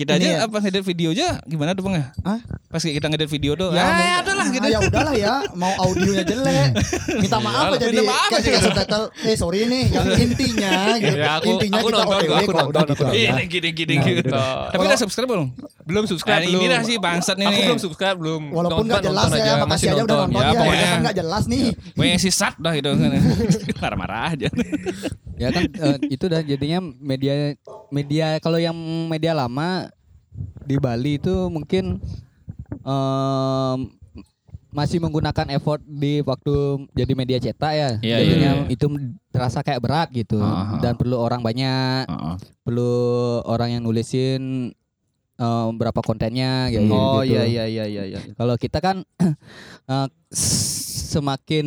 Speaker 1: Kita
Speaker 2: Ini
Speaker 1: aja
Speaker 2: ya.
Speaker 1: apa ngedit video aja gimana tuh Bang ya?
Speaker 2: Hah?
Speaker 1: Pas kita ngedit video tuh,
Speaker 2: Ya,
Speaker 1: ya,
Speaker 2: mau-
Speaker 1: adalah gitu.
Speaker 2: Ah, ya udahlah ya, mau audionya jelek. Minta maaf
Speaker 1: Minta
Speaker 2: aja di
Speaker 1: maaf
Speaker 2: kayak subtitle. Eh sorry nih, yang intinya gitu.
Speaker 3: Ya, aku-
Speaker 2: intinya
Speaker 3: aku
Speaker 2: kita
Speaker 3: nonton,
Speaker 2: OTW
Speaker 3: aku nonton,
Speaker 2: gitu.
Speaker 1: Gini gini gini
Speaker 2: Nah,
Speaker 1: gitu.
Speaker 2: gitu.
Speaker 1: Tapi udah subscribe belum?
Speaker 3: belum subscribe belum.
Speaker 1: ini dah sih bangsat nih
Speaker 3: Aku belum subscribe belum.
Speaker 2: Walaupun nggak jelas ya,
Speaker 3: masih
Speaker 2: makasih aja udah nonton
Speaker 1: Ya,
Speaker 2: ya.
Speaker 1: pokoknya.
Speaker 2: Nggak jelas nih.
Speaker 1: Pokoknya si sat dah gitu kan. Marah-marah aja.
Speaker 4: ya kan eh, itu dah jadinya media media kalau yang media lama di Bali itu mungkin em, masih menggunakan effort di waktu jadi media cetak ya
Speaker 1: Iya,
Speaker 4: jadinya
Speaker 3: iya,
Speaker 4: itu terasa kayak berat gitu
Speaker 1: Ah, ah.
Speaker 4: dan perlu orang banyak
Speaker 1: Heeh.
Speaker 4: perlu orang yang nulisin em, berapa kontennya gitu
Speaker 2: Oh
Speaker 4: gitu.
Speaker 2: iya iya iya iya iya.
Speaker 4: Kalau kita kan eh, s- semakin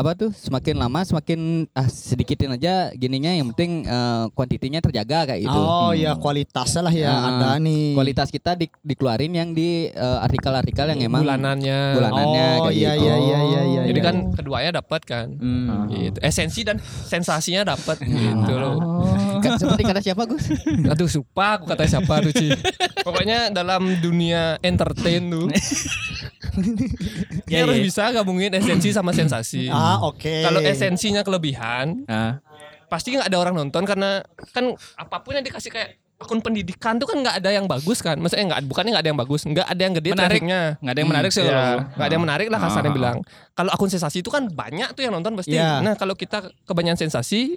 Speaker 4: apa tuh semakin lama semakin ah sedikitin aja gininya yang penting eh, kuantitinya terjaga kayak gitu.
Speaker 2: Oh iya kualitasnya lah ya
Speaker 4: Ah,
Speaker 2: ada nih.
Speaker 4: Kualitas kita di- dikeluarin yang di eh, artikel-artikel yang emang
Speaker 3: bulanannya.
Speaker 4: bulanannya
Speaker 2: Oh
Speaker 4: kayak
Speaker 2: iya
Speaker 4: gitu.
Speaker 2: iya iya iya iya.
Speaker 3: Jadi
Speaker 2: iya.
Speaker 3: kan keduanya dapat kan.
Speaker 2: Hmm.
Speaker 3: Gitu. Esensi dan sensasinya dapat gitu loh.
Speaker 4: Kan seperti kata siapa Gus?
Speaker 3: Aduh sumpah aku kata siapa tuh Ci. Pokoknya dalam dunia entertain tuh.
Speaker 1: Ya,
Speaker 3: harus
Speaker 1: ya.
Speaker 3: bisa gabungin esensi sama sensasi.
Speaker 2: Ah oke.
Speaker 3: Kalau esensinya kelebihan,
Speaker 1: Ah.
Speaker 3: pasti nggak ada orang nonton karena kan apa pun yang dikasih kayak akun pendidikan tuh kan nggak ada yang bagus kan. Maksudnya nggak bukannya nggak ada yang bagus, nggak ada yang gede
Speaker 1: Menarik.
Speaker 3: trafficnya.
Speaker 1: Nggak ada yang menarik sih
Speaker 3: Ya,
Speaker 1: kalau.
Speaker 3: nggak ada yang menarik lah kasarnya
Speaker 1: Ah.
Speaker 3: bilang. Kalau akun sensasi itu kan banyak tuh yang nonton pasti.
Speaker 2: Iya.
Speaker 3: Nah kalau kita kebanyakan sensasi,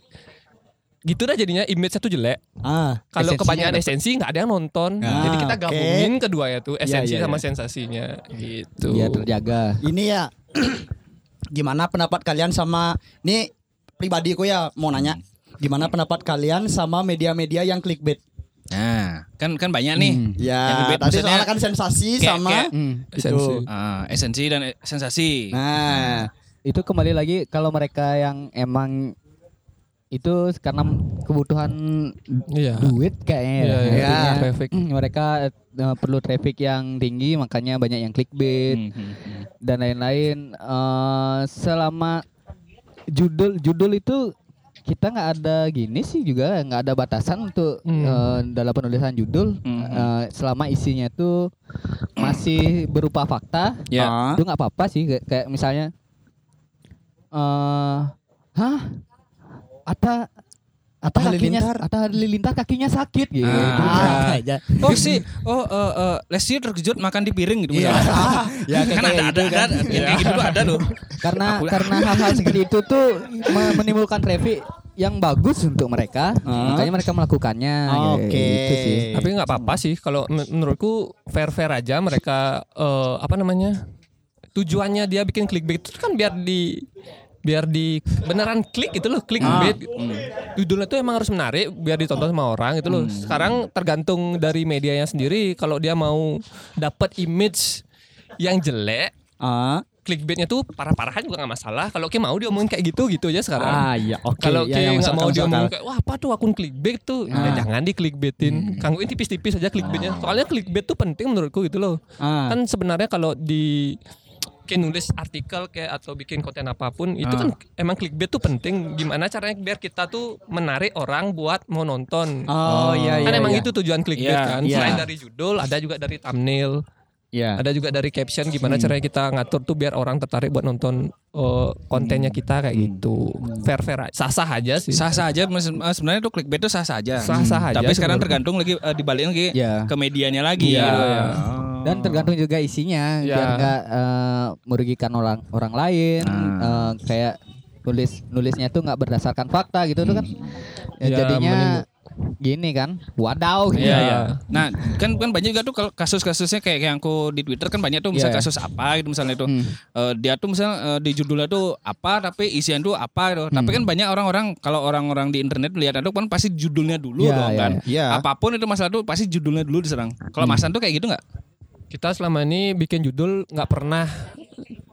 Speaker 3: gitu dah jadinya image-nya tuh jelek.
Speaker 5: Ah.
Speaker 3: Kalau kebanyakan esensi nggak ada yang nonton.
Speaker 5: Ah,
Speaker 3: Jadi kita gabungin keduanya tuh esensi
Speaker 5: iya,
Speaker 3: sama
Speaker 5: iya.
Speaker 3: sensasinya gitu.
Speaker 4: Biar terjaga.
Speaker 5: Ini ya gimana pendapat kalian sama ini pribadiku ya mau nanya. Gimana pendapat kalian sama media-media yang clickbait?
Speaker 1: Nah, kan kan banyak nih.
Speaker 4: Hmm.
Speaker 5: Ya, tadi soalnya kan sensasi
Speaker 1: kayak-
Speaker 5: sama
Speaker 1: kayak-
Speaker 4: Hmm.
Speaker 3: Esensi.
Speaker 5: itu.
Speaker 1: Ah, esensi dan e- sensasi.
Speaker 5: Nah,
Speaker 4: Itu kembali lagi kalau mereka yang emang itu karena kebutuhan
Speaker 3: Iya.
Speaker 4: duit kayaknya ya.
Speaker 3: Iya, iya.
Speaker 4: Intinya,
Speaker 3: Traffic.
Speaker 4: mereka eh, perlu traffic yang tinggi makanya banyak yang clickbait
Speaker 1: Hmm, hmm,
Speaker 4: dan lain-lain Eh, selama judul judul itu kita nggak ada gini sih juga nggak ada batasan untuk
Speaker 3: Hmm.
Speaker 4: eh, dalam penulisan judul
Speaker 1: Hmm.
Speaker 4: Eh, selama isinya tuh masih berupa fakta
Speaker 1: Ya.
Speaker 5: ah,
Speaker 4: itu nggak apa-apa sih kayak, kayak misalnya eh hah Atta kakinya
Speaker 5: Halilintar.
Speaker 4: Atta Halilintar kakinya sakit gitu
Speaker 1: Ah.
Speaker 5: aja.
Speaker 1: Oh sih, oh eh, eh, Lesti terkejut makan di piring gitu
Speaker 5: Iya.
Speaker 1: misalnya.
Speaker 5: Ya
Speaker 1: kan ada ada ada, ada. yang kayak gitu ada tuh.
Speaker 4: karena
Speaker 1: Aku-
Speaker 4: karena hal-hal seperti itu tuh me- menimbulkan traffic yang bagus untuk mereka
Speaker 5: Ah.
Speaker 4: makanya mereka melakukannya
Speaker 5: Oke.
Speaker 4: gitu sih
Speaker 3: Tapi nggak apa-apa sih kalau men- menurutku fair-fair aja mereka eh, apa namanya tujuannya dia bikin clickbait itu kan biar di biar di beneran klik itu loh clickbait judulnya tuh emang harus menarik biar ditonton sama orang itu loh. Sekarang tergantung dari medianya sendiri. Kalau dia mau dapat image yang jelek
Speaker 5: Ah,
Speaker 3: clickbaitnya tuh parah-parahan juga nggak masalah. Kalau Ki mau diomongin kayak gitu gitu aja sekarang.
Speaker 5: Ah iya oke.
Speaker 3: kalau
Speaker 5: ya,
Speaker 3: Ki nggak
Speaker 5: masuk
Speaker 3: mau diomongin kayak wah apa tuh akun clickbait tuh? Ya
Speaker 5: Ah.
Speaker 3: jangan di clickbaitin kangguin tipis-tipis aja clickbaitnya. Soalnya clickbait tuh penting menurutku gitu loh.
Speaker 5: Ah.
Speaker 3: kan sebenarnya kalau di kayak nulis artikel kayak atau bikin konten apa pun itu kan emang clickbait tuh penting gimana caranya biar kita tuh menarik orang buat mau nonton
Speaker 5: Oh, iya iya.
Speaker 3: kan emang
Speaker 5: iya.
Speaker 3: itu tujuan clickbait
Speaker 1: Iya,
Speaker 3: kan
Speaker 5: iya.
Speaker 3: selain dari judul ada juga dari thumbnail
Speaker 5: Iya.
Speaker 3: ada juga dari caption
Speaker 5: Hmm.
Speaker 3: gimana caranya kita ngatur tuh biar orang tertarik buat nonton eh, kontennya
Speaker 5: Hmm.
Speaker 3: kita kayak gitu fair fair sah sah aja sih
Speaker 1: Sah-sah aja mas- eh, sebenarnya tuh clickbait tuh sah-sah aja.
Speaker 3: Sah-sah aja
Speaker 1: Tapi sekarang tergantung lagi eh, dibalikin lagi
Speaker 4: Ya.
Speaker 1: ke medianya lagi
Speaker 3: Iya,
Speaker 1: gitu.
Speaker 3: iya.
Speaker 4: dan tergantung juga isinya
Speaker 3: Ya.
Speaker 4: biar nggak eh, merugikan orang orang lain eh, kayak nulis nulisnya tuh nggak berdasarkan fakta gitu tuh kan ya,
Speaker 3: Ya,
Speaker 4: jadinya gini kan wadaw gitu
Speaker 1: Iya,
Speaker 3: Iya.
Speaker 1: iya. Nah, kan kan banyak juga tuh kalau kasus-kasusnya kayak yang aku di Twitter kan banyak tuh misalnya
Speaker 4: Iya, iya.
Speaker 1: kasus apa gitu misalnya itu.
Speaker 4: Hmm.
Speaker 1: Eh, dia tuh misalnya eh, di judulnya tuh apa tapi isian tuh apa gitu. Tapi
Speaker 4: Hmm.
Speaker 1: kan banyak orang-orang kalau orang-orang di internet melihat itu kan pasti judulnya dulu
Speaker 4: Iya,
Speaker 1: dong
Speaker 4: iya,
Speaker 1: kan.
Speaker 5: iya.
Speaker 1: Apa pun itu masalah tuh pasti judulnya dulu diserang. Kalau
Speaker 4: Hmm.
Speaker 1: Masan tuh kayak gitu nggak?
Speaker 3: kita selama ini bikin judul nggak pernah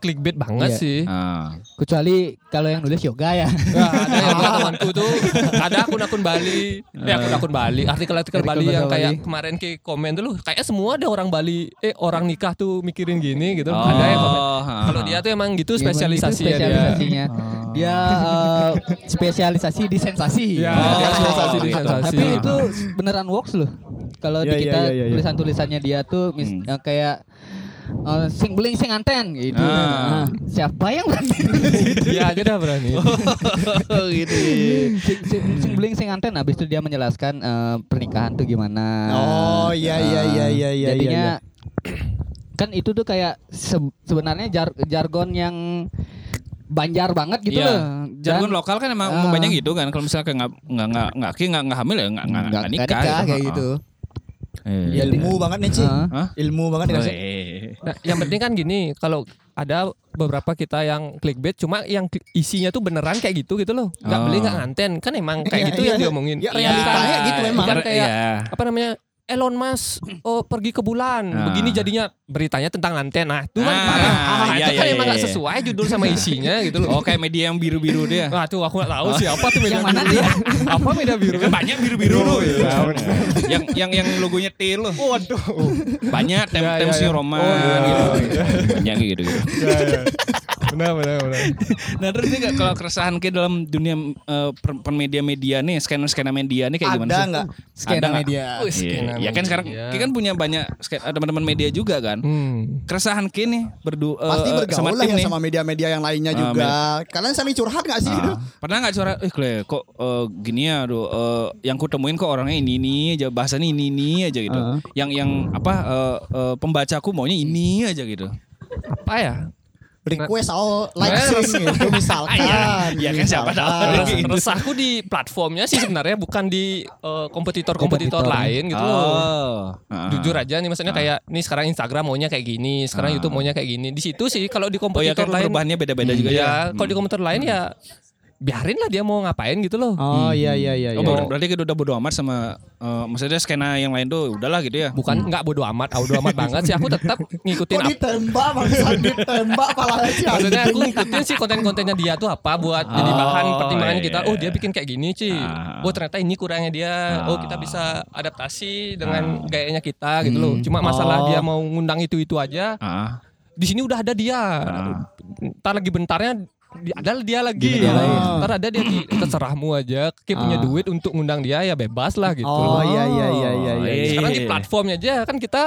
Speaker 3: clickbait banget
Speaker 4: Iya.
Speaker 3: sih.
Speaker 1: Ah.
Speaker 4: kecuali kalau yang nulis yoga ya.
Speaker 3: Nggak, ada yang temanku tuh. Ada akun-akun Bali. Eh akun-akun Bali artikel-artikel Bali yang kayak
Speaker 4: Bali.
Speaker 3: kemarin ke komen tuh loh kayaknya semua ada orang Bali eh orang nikah tuh mikirin gini gitu.
Speaker 1: Oh,
Speaker 3: ada yang komen.
Speaker 1: ha,
Speaker 3: kalau dia tuh emang gitu
Speaker 4: Emang
Speaker 3: spesialisasi
Speaker 4: gitu
Speaker 3: ya dia.
Speaker 4: spesialisasinya. Dia eh, spesialisasi di sensasi.
Speaker 3: Ya,
Speaker 1: Oh,
Speaker 3: dia spesialisasi di
Speaker 1: gitu.
Speaker 3: sensasi.
Speaker 4: Tapi itu beneran works loh. Kalau
Speaker 5: Iya,
Speaker 4: di
Speaker 5: iya,
Speaker 4: kita
Speaker 5: iya, iya.
Speaker 4: tulisan-tulisannya dia tuh mis-
Speaker 1: Hmm.
Speaker 4: kayak eh, sing beling sing anten gitu
Speaker 1: Ah.
Speaker 4: Nah, siapa yang berani
Speaker 3: dia aja dah berani
Speaker 1: Oh, gitu.
Speaker 4: sing, sing, sing beling sing anten habis itu dia menjelaskan eh, pernikahan tuh gimana
Speaker 5: Oh, iya, iya, iya, iya, iya,
Speaker 4: jadinya
Speaker 5: iya,
Speaker 4: kan itu tuh kayak se- sebenarnya jar- jargon yang banjar banget gitu
Speaker 1: Iya.
Speaker 4: loh
Speaker 1: Jargon
Speaker 4: Dan-
Speaker 1: lokal kan emang
Speaker 4: Ah.
Speaker 1: banyak gitu kan. Kalau misalnya kayak nggak nggak nggak nggak nggak hamil ya nggak nggak nikah,
Speaker 4: nikah
Speaker 1: gitu.
Speaker 4: kayak
Speaker 1: Ha,
Speaker 4: gitu.
Speaker 1: Iya.
Speaker 5: Ilmu banget nih, Ci.
Speaker 1: Hah?
Speaker 5: Ilmu banget
Speaker 1: Oh,
Speaker 5: dikasih.
Speaker 3: Nah, yang penting kan gini, kalau ada beberapa kita yang clickbait, cuma yang isinya tuh beneran kayak gitu gitu loh, nggak
Speaker 1: Oh.
Speaker 3: beli nggak nganten, kan emang kayak
Speaker 5: Iya,
Speaker 3: gitu
Speaker 5: iya.
Speaker 3: yang diomongin.
Speaker 5: Ya, realitanya gitu emang.
Speaker 3: Bukan
Speaker 1: iya,
Speaker 3: kayak apa namanya Elon Musk oh, pergi ke bulan,
Speaker 1: Ah.
Speaker 3: begini jadinya beritanya tentang nganten. Nah, itu kan
Speaker 1: Ah,
Speaker 3: parah. Ah,
Speaker 1: iya,
Speaker 3: itu kan
Speaker 1: iya,
Speaker 3: emang
Speaker 1: iya,
Speaker 3: nggak
Speaker 1: iya.
Speaker 3: sesuai judul sama isinya gitu loh.
Speaker 1: Oh kayak media yang biru-biru dia.
Speaker 3: Wah, tuh aku nggak tahu siapa tuh media
Speaker 4: Yang mana
Speaker 3: biru. Apa media biru?
Speaker 1: Kan banyak biru-biru tuh. yang yang yang logonya T loh.
Speaker 3: Waduh.
Speaker 1: Banyak tem
Speaker 3: Ya,
Speaker 1: tem
Speaker 3: ya,
Speaker 1: New
Speaker 3: ya.
Speaker 1: Roman
Speaker 3: Oh, iya.
Speaker 1: gitu. Banyak gitu gitu.
Speaker 3: Benar, benar, benar.
Speaker 1: Nah terus nih Kak, kalau keresahan ke dalam dunia eh, per- permedia-media nih, skena-skena media nih kayak gimana
Speaker 5: Ada
Speaker 1: sih?
Speaker 5: nggak?
Speaker 4: skena
Speaker 1: Ada nggak?
Speaker 4: media
Speaker 3: Wih,
Speaker 1: Iya,
Speaker 3: skena
Speaker 1: ya kan sekarang
Speaker 3: media.
Speaker 1: kita kan punya banyak ada teman-teman media juga kan.
Speaker 3: Hmm.
Speaker 1: Keresahan Ki nih berdu eh,
Speaker 5: Pasti
Speaker 1: eh,
Speaker 5: bergaul lah
Speaker 1: tim
Speaker 5: ya
Speaker 1: nih.
Speaker 5: sama media-media yang lainnya
Speaker 1: Ah,
Speaker 5: juga. Kalian saling curhat gak sih? gitu?
Speaker 1: Ah, pernah nggak suara eh Kle, kok eh, gini ya aduh eh, yang ku temuin kok orangnya ini ini aja bahasanya ini ini aja gitu.
Speaker 5: Ah.
Speaker 1: Yang yang apa eh, eh, pembacaku maunya ini aja gitu.
Speaker 3: Apa ya?
Speaker 2: Request all like
Speaker 3: Nah,
Speaker 2: sing gitu misalkan.
Speaker 1: Iya kan, siapa tahu.
Speaker 3: Resahku di platformnya sih sebenarnya bukan di eh, kompetitor-kompetitor
Speaker 4: Kompetitor.
Speaker 3: lain gitu loh.
Speaker 1: Oh.
Speaker 3: Jujur aja nih maksudnya kayak nih sekarang Instagram maunya kayak gini, sekarang
Speaker 1: Ah.
Speaker 3: YouTube maunya kayak gini. Di situ sih kalau di
Speaker 1: Oh ya
Speaker 3: kompetitor
Speaker 1: kan
Speaker 3: lain
Speaker 1: perubahannya beda-beda juga ya.
Speaker 3: ya, kalau di kompetitor lain ya biarin lah dia mau ngapain gitu loh.
Speaker 2: Oh iya iya iya.
Speaker 1: Oh,
Speaker 2: iya.
Speaker 1: berarti kita udah bodo amat sama eh, maksudnya skena yang lain tuh udahlah gitu ya.
Speaker 3: Bukan nggak bodo amat, bodo amat banget sih. Aku tetap ngikutin
Speaker 2: Kok
Speaker 3: apa.
Speaker 2: ditembak bangsa ditembak pala aja.
Speaker 3: Maksudnya aku ngikutin sih konten-kontennya dia tuh apa buat jadi bahan
Speaker 1: Oh,
Speaker 3: pertimbangan
Speaker 1: iya,
Speaker 3: kita.
Speaker 1: iya.
Speaker 3: Oh dia bikin kayak gini sih.
Speaker 1: Ah.
Speaker 3: Oh ternyata ini kurangnya dia. Oh kita bisa adaptasi dengan gayanya kita gitu loh. Cuma
Speaker 2: Oh.
Speaker 3: masalah dia mau ngundang itu-itu aja.
Speaker 1: Ah.
Speaker 3: Di sini udah ada dia. Ntar lagi bentarnya ada dia lagi.
Speaker 4: media lain.
Speaker 3: Ntar ada dia di terserahmu aja. Kayak punya
Speaker 2: Ah.
Speaker 3: duit untuk ngundang dia ya bebas lah gitu.
Speaker 2: Oh iya iya iya iya
Speaker 1: Oh,
Speaker 2: iya.
Speaker 1: iya.
Speaker 3: Sekarang di platformnya aja kan kita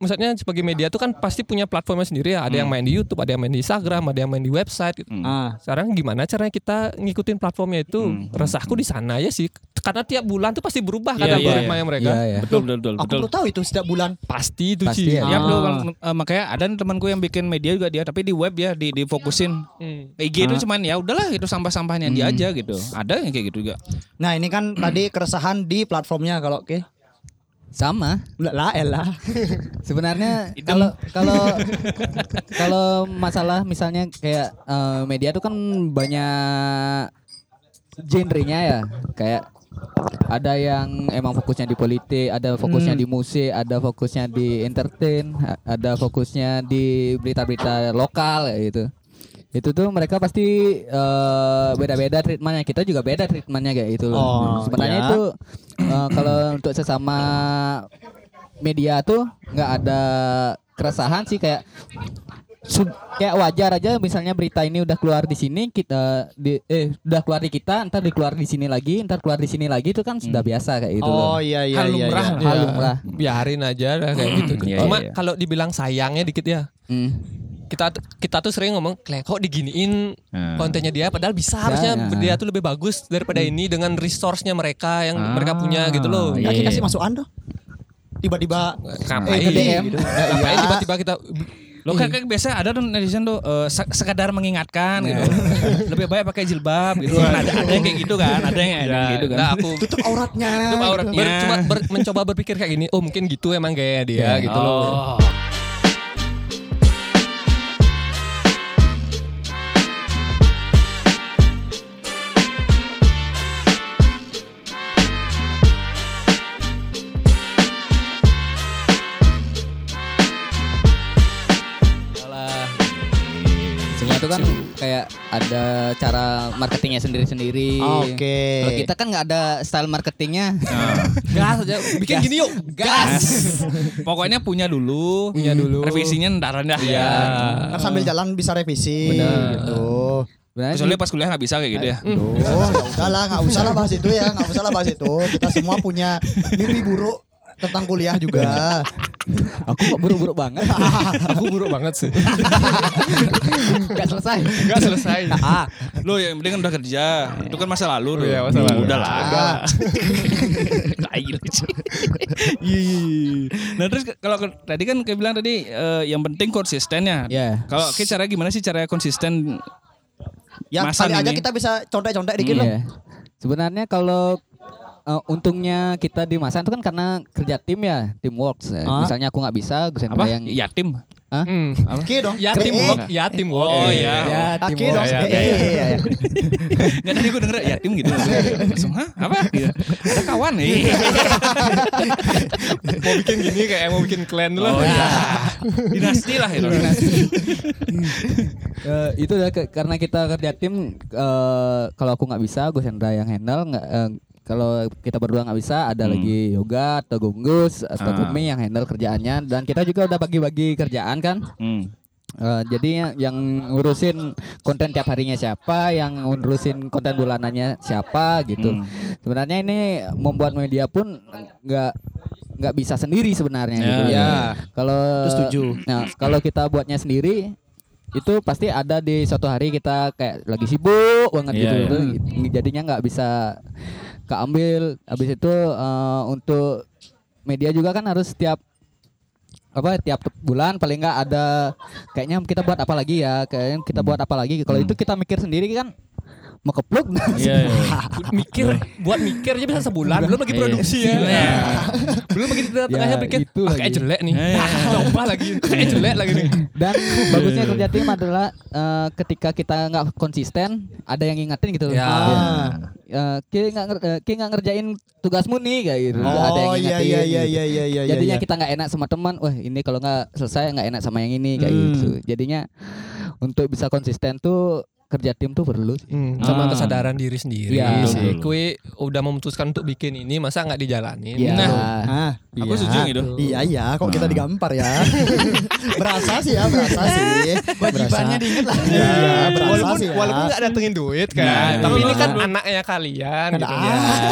Speaker 3: Maksudnya sebagai media tuh kan pasti punya platformnya sendiri ya. Ada yang main di YouTube, ada yang main di Instagram, ada yang main di website. Gitu.
Speaker 1: Hmm.
Speaker 2: Ah.
Speaker 3: Sekarang gimana caranya kita ngikutin platformnya itu? Resahku di sana ya sih. Karena tiap bulan tuh pasti berubah kan
Speaker 1: Iya, iya,
Speaker 3: algoritmanya mereka.
Speaker 4: Iya, iya.
Speaker 1: Betul betul betul.
Speaker 2: Aku
Speaker 1: betul.
Speaker 2: perlu tahu itu setiap bulan.
Speaker 3: Pasti itu
Speaker 4: Pasti
Speaker 3: sih.
Speaker 4: ya.
Speaker 2: Ah.
Speaker 1: betul. Eh, makanya ada nih temanku yang bikin media juga dia, tapi di web ya di difokusin.
Speaker 3: Hmm.
Speaker 1: IG itu cuman ya udahlah itu sampah-sampahnya dia aja gitu. Ada yang kayak gitu juga.
Speaker 2: Nah ini kan tadi keresahan di platformnya kalau oke.
Speaker 4: Sama.
Speaker 2: Lah lah elah.
Speaker 4: Sebenarnya kalau kalau kalau masalah misalnya kayak eh, media tuh kan banyak genrenya ya. Kayak ada yang emang fokusnya di politik, ada fokusnya di musik, ada fokusnya di entertain, ada fokusnya di berita-berita lokal gitu. Itu tuh mereka pasti eh, beda-beda treatmentnya. Kita juga beda treatmentnya kayak gitu loh.
Speaker 2: Oh,
Speaker 4: Sebenarnya
Speaker 2: ya.
Speaker 4: itu eh, kalau untuk sesama media tuh nggak ada keresahan sih kayak sub- kayak wajar aja misalnya berita ini udah keluar di sini kita di eh udah keluar di kita ntar dikeluar di sini lagi ntar keluar di sini lagi itu kan sudah biasa kayak gitu
Speaker 2: Oh
Speaker 4: loh.
Speaker 2: iya iya
Speaker 1: Hal
Speaker 2: iya.
Speaker 1: lumrah.
Speaker 2: iya.
Speaker 4: Hal
Speaker 3: Ya,
Speaker 4: lumrah.
Speaker 3: Biarin aja lah kayak gitu.
Speaker 1: Iya,
Speaker 3: Cuma
Speaker 1: iya.
Speaker 3: kalau dibilang sayangnya dikit ya.
Speaker 4: Hmm.
Speaker 3: Kita kita tuh sering ngomong, "Klek, kok diginiin
Speaker 1: Hmm.
Speaker 3: kontennya dia padahal bisa harusnya
Speaker 4: ya.
Speaker 3: dia tuh lebih bagus daripada ini dengan resource-nya mereka yang mereka punya gitu loh.
Speaker 1: iya.
Speaker 2: Kasih kasih masukan dong. Tiba-tiba
Speaker 3: Ngapain?
Speaker 2: Eh, DM.
Speaker 3: Gitu. Ngapain
Speaker 2: Iya.
Speaker 3: tiba-tiba kita
Speaker 1: Lo kan kayak biasa ada tuh netizen tuh eh, se- sekadar mengingatkan gitu. Lebih baik pakai jilbab gitu. Kan ada ada yang kayak gitu kan, ada yang ada yang gitu kan.
Speaker 3: Nah, aku
Speaker 2: tutup auratnya.
Speaker 3: Tutup auratnya.
Speaker 1: gitu.
Speaker 3: Ber- cuma ber- mencoba berpikir kayak gini, oh mungkin gitu emang gaya dia gitu loh.
Speaker 1: Oh.
Speaker 4: Semua ada cara marketingnya sendiri-sendiri.
Speaker 2: Oke.
Speaker 4: Kalau kita kan nggak ada style marketingnya.
Speaker 3: Gas aja, bikin
Speaker 4: Gas.
Speaker 3: gini yuk, gas.
Speaker 1: Pokoknya punya dulu,
Speaker 3: Punya dulu.
Speaker 1: Revisinya ntar dah.
Speaker 3: Iya.
Speaker 2: Kan sambil jalan bisa revisi gitu.
Speaker 4: Sebenarnya
Speaker 1: Kecuali pas kuliah nggak bisa kayak gitu ya.
Speaker 2: Oh, nggak usah lah, nggak usah lah bahas itu ya, nggak usah lah bahas itu. Kita semua punya mimpi buruk tentang kuliah juga.
Speaker 4: aku kok buruk-buruk banget.
Speaker 3: Aku buruk banget sih.
Speaker 4: Gak selesai.
Speaker 3: Gak selesai.
Speaker 1: Ah, lo yang penting kan udah kerja. Itu kan masa lalu tuh.
Speaker 3: Iya, masa lalu.
Speaker 1: Udah lah.
Speaker 2: Ah.
Speaker 1: Tai lu, Ci. Nah terus kalau tadi kan kayak bilang tadi eh, yang penting konsistennya.
Speaker 4: Iya.
Speaker 1: Kalau kayak cara gimana sih cara konsisten?
Speaker 2: Ya
Speaker 1: Masa
Speaker 2: kali aja kita bisa contek-contek dikit loh.
Speaker 4: Iya. Sebenarnya kalau eh, untungnya kita di masa itu kan karena kerja tim ya, teamwork.
Speaker 2: Ah.
Speaker 4: Misalnya aku nggak bisa, Gus
Speaker 1: Apa?
Speaker 4: Hendra yang
Speaker 1: Yatim.
Speaker 4: Hah?
Speaker 3: Hmm.
Speaker 2: Oke dong.
Speaker 3: Ya teamwork, ya teamwork.
Speaker 1: Oh, iya.
Speaker 4: Ya,
Speaker 2: Oke
Speaker 4: teamwork.
Speaker 2: dong.
Speaker 3: Ya, ya,
Speaker 2: Eh, eh, eh, eh.
Speaker 1: Nggak tadi gue denger yatim gitu. Langsung, hah? Apa? Ada kawan nih.
Speaker 3: mau bikin gini kayak mau bikin clan dulu.
Speaker 1: Oh iya. Dinasti lah itu.
Speaker 4: Eh, itu udah ke- karena kita kerja tim eh, kalau aku nggak bisa Gus Hendra yang handle nggak eh, kalau kita berdua nggak bisa ada
Speaker 1: Hmm.
Speaker 4: lagi yoga atau gunggus atau
Speaker 1: Ah.
Speaker 4: Gumi yang handle kerjaannya dan kita juga udah bagi-bagi kerjaan kan
Speaker 1: Hmm.
Speaker 4: Eh, jadi yang, ngurusin konten tiap harinya siapa yang ngurusin konten bulanannya siapa gitu
Speaker 1: Hmm.
Speaker 4: sebenarnya ini membuat media pun nggak nggak bisa sendiri sebenarnya
Speaker 1: Ya.
Speaker 4: gitu.
Speaker 2: Ya.
Speaker 4: Kalau
Speaker 2: setuju.
Speaker 4: Nah, kalau kita buatnya sendiri itu pasti ada di suatu hari kita kayak lagi sibuk banget
Speaker 1: Iya,
Speaker 4: gitu.
Speaker 1: iya.
Speaker 4: Itu Jadinya nggak bisa keambil. Habis itu eh, untuk media juga kan harus setiap apa tiap bulan paling nggak ada kayaknya kita buat apa lagi ya kayaknya kita buat apa lagi kalau itu kita mikir sendiri kan mau kepluk
Speaker 1: Iya, iya.
Speaker 3: mikir buat mikir aja bisa sebulan belum lagi
Speaker 1: Iya.
Speaker 3: produksi ya
Speaker 1: Iya.
Speaker 3: belum lagi di tengah-tengahnya
Speaker 4: Ya,
Speaker 3: pikir
Speaker 4: itu
Speaker 3: ah, kayak jelek nih
Speaker 1: Iya.
Speaker 3: coba lagi kayak jelek lagi nih
Speaker 4: dan bagusnya kerja tim adalah eh, ketika kita nggak konsisten ada yang ngingetin gitu loh
Speaker 3: Ya.
Speaker 2: Ah.
Speaker 4: Eh, Ki nggak nger- eh, Ki nggak ngerjain tugasmu nih kayak gitu ada yang
Speaker 2: Oh iya
Speaker 4: ngingetin
Speaker 2: iya iya
Speaker 4: gitu.
Speaker 2: iya iya iya.
Speaker 4: jadinya
Speaker 2: iya.
Speaker 4: kita nggak enak sama teman wah ini kalau nggak selesai nggak enak sama yang ini kayak
Speaker 2: Hmm.
Speaker 4: gitu jadinya untuk bisa konsisten tuh kerja tim tuh perlu sih.
Speaker 3: Hmm, sama
Speaker 1: Ah.
Speaker 3: kesadaran diri sendiri
Speaker 4: Iya.
Speaker 3: sih. Kue udah memutuskan untuk bikin ini, masa nggak dijalanin?
Speaker 4: Iya.
Speaker 3: Nah,
Speaker 2: Ah,
Speaker 1: Aku
Speaker 2: iya.
Speaker 1: setuju gitu.
Speaker 2: Iya iya, kok kita digampar ya. berasa sih ya, berasa sih.
Speaker 5: Wajibannya diinget lah.
Speaker 2: Iya, berasa
Speaker 3: walaupun
Speaker 2: sih ya.
Speaker 3: walaupun nggak datengin duit kan,
Speaker 1: Nah,
Speaker 3: tapi
Speaker 1: iya.
Speaker 3: ini kan anaknya kalian gitu.
Speaker 2: Ah,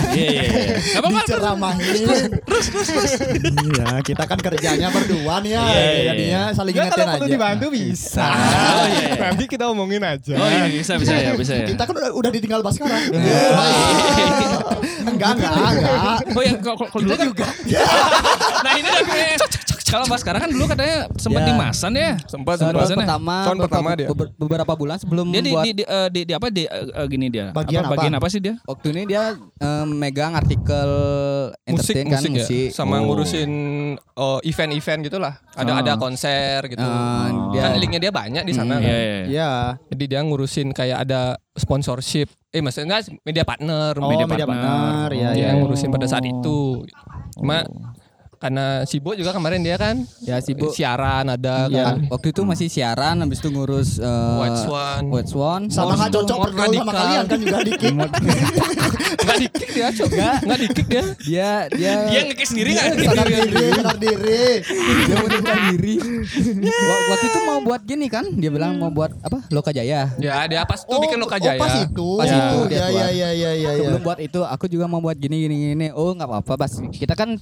Speaker 1: Iya, iya, iya. Apa-apa.
Speaker 2: diceramahin. Terus terus terus. Iya, kita kan kerjanya berdua nih ya.
Speaker 1: Iya, iya,
Speaker 2: Jadinya saling
Speaker 3: Ya
Speaker 2: ingetin
Speaker 3: kalau perlu
Speaker 2: aja.
Speaker 3: dibantu bisa.
Speaker 1: Oh, iya, iya.
Speaker 3: Nanti kita omongin aja.
Speaker 1: Iya bisa bisa ya bisa ya.
Speaker 2: Kita kan udah, udah ditinggal Baskara.
Speaker 1: iya.
Speaker 2: enggak, enggak, enggak.
Speaker 1: Oh ya kalau dulu kan juga. nah ini dah gue. Kalau pas sekarang kan dulu katanya sempat
Speaker 2: Ya.
Speaker 1: di Masan ya.
Speaker 3: Sempat
Speaker 4: Tahun
Speaker 1: Bahasanya.
Speaker 4: pertama,
Speaker 3: Tahun
Speaker 4: beberapa-
Speaker 3: pertama dia.
Speaker 4: beber- beberapa bulan sebelum
Speaker 1: Dia di
Speaker 4: buat
Speaker 1: di, di, eh, di, di apa di eh, gini dia.
Speaker 2: Bagian
Speaker 1: apa, bagian
Speaker 2: apa?
Speaker 1: apa sih dia?
Speaker 4: waktu ini dia eh, megang artikel
Speaker 3: musik
Speaker 4: entertain kan
Speaker 3: musik, ya
Speaker 4: musik.
Speaker 3: sama
Speaker 1: Oh.
Speaker 3: ngurusin oh, event-event gitulah ada
Speaker 1: Ah.
Speaker 3: ada konser gitu
Speaker 4: Ah, dia-
Speaker 3: kan linknya dia banyak di sana
Speaker 1: Iya
Speaker 3: kan.
Speaker 1: iya. iya.
Speaker 2: Iya.
Speaker 3: jadi dia ngurusin kayak ada sponsorship eh maksudnya media partner
Speaker 2: Oh,
Speaker 1: Media
Speaker 2: media
Speaker 1: partner.
Speaker 2: partner. Iya,
Speaker 3: dia
Speaker 2: iya.
Speaker 3: ngurusin pada saat itu cuma karena sibuk juga kemarin dia kan
Speaker 4: Ya sibuk.
Speaker 3: siaran ada kan
Speaker 4: Waktu itu masih siaran habis itu ngurus eh,
Speaker 3: White Swan.
Speaker 4: White Swan.
Speaker 2: Sama nggak cocok bergaul sama
Speaker 3: radikal.
Speaker 2: kalian kan juga dikit.
Speaker 3: Nggak dikik dia cok nggak dikik dia
Speaker 4: Dia dia
Speaker 1: Dia ngekik sendiri nggak?
Speaker 2: Sadar diri, sadar diri.
Speaker 4: dia mundurkan diri. Wa- Waktu itu mau buat gini kan? Dia bilang mau buat apa? Loka Jaya.
Speaker 3: ya dia pas tuh bikin Loka
Speaker 2: oh,
Speaker 3: Jaya
Speaker 2: pas itu.
Speaker 4: Pas
Speaker 2: Ya.
Speaker 4: itu dia
Speaker 2: Ya, ya, ya, ya, ya, ya.
Speaker 4: Sebelum buat itu aku juga mau buat gini gini gini. Oh nggak apa-apa. Pas kita kan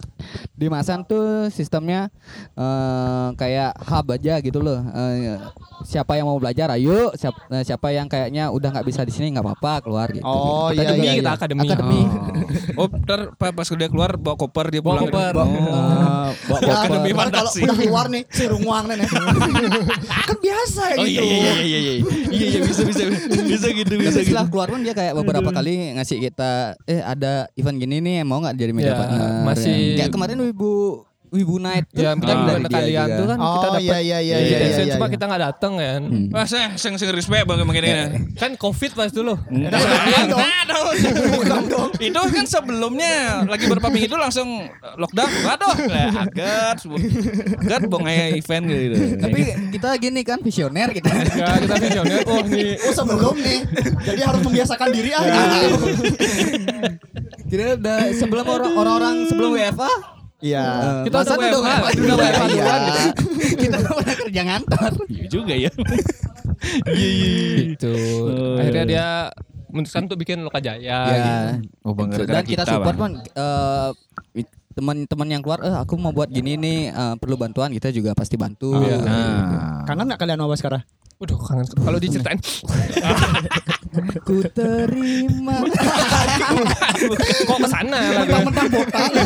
Speaker 4: di Masan tuh sistemnya eh, kayak hub aja gitu loh. Eh, siapa yang mau belajar ayo. Siapa, siapa yang kayaknya udah nggak bisa di sini nggak apa-apa keluar gitu.
Speaker 2: Oh,
Speaker 4: Kita
Speaker 2: iya,
Speaker 4: juga-
Speaker 2: iya,
Speaker 3: kita
Speaker 2: iya.
Speaker 3: Akademi
Speaker 4: Akademi.
Speaker 1: Oh, ntar pa- pas dia keluar bawa koper dia
Speaker 3: Bawa
Speaker 1: pulang.
Speaker 3: koper.
Speaker 1: Oh.
Speaker 4: Bawa
Speaker 2: Ya,
Speaker 1: Akademi
Speaker 2: ntar kalau udah keluar nih, si runguang nih. kan biasa
Speaker 1: Oh
Speaker 2: gitu.
Speaker 1: iya iya iya iya iya. Iya iya bisa bisa bisa gitu bisa
Speaker 4: Tapi
Speaker 1: gitu.
Speaker 4: setelah keluar pun dia kayak beberapa kali ngasih kita eh ada event gini nih mau nggak jadi media
Speaker 3: Ya,
Speaker 4: partner
Speaker 3: masih-
Speaker 4: kayak kemarin Wibu Wibu Night tuh
Speaker 3: ya
Speaker 4: kan
Speaker 3: kita
Speaker 1: Ah.
Speaker 3: dari kalian tuh kan
Speaker 2: Oh,
Speaker 3: kita dapat
Speaker 2: iya, iya, iya,
Speaker 1: iya,
Speaker 2: iya,
Speaker 3: cuma
Speaker 2: iya.
Speaker 3: kita nggak datang kan
Speaker 1: Wah, saya sing sing respect banget begini gini.
Speaker 3: kan covid pas dulu
Speaker 1: Nah, nah, dong. Itu kan sebelumnya lagi beberapa minggu itu langsung lockdown. Waduh, lah agat. Agat bongaya event gitu.
Speaker 4: tapi kita gini kan visioner kita
Speaker 3: ya kita visioner oh nih
Speaker 2: Oh sebelum nih, jadi harus membiasakan diri ah.
Speaker 4: kita udah sebelum orang- orang-orang sebelum WFA
Speaker 2: Iya.
Speaker 4: eh,
Speaker 3: Kita
Speaker 4: Masan
Speaker 3: udah
Speaker 4: udah
Speaker 3: WFH, udah WFH
Speaker 4: Iya.
Speaker 3: duluan gitu.
Speaker 4: kita udah pernah kerja ngantor
Speaker 1: Iya juga ya. Iya iya.
Speaker 3: gitu akhirnya dia memutuskan untuk bikin Loka Jaya gitu.
Speaker 4: ya
Speaker 1: Oh,
Speaker 4: dan kita support man eh, teman-teman yang keluar eh aku mau buat gini nih eh, perlu bantuan kita juga pasti bantu
Speaker 3: Iya.
Speaker 1: Nah.
Speaker 2: Kangen nggak kalian sama Baskara?
Speaker 3: Waduh kangen kalau diceritain
Speaker 4: ku terima
Speaker 3: kok ke sana lah gue.
Speaker 2: Mentang-mentang botak.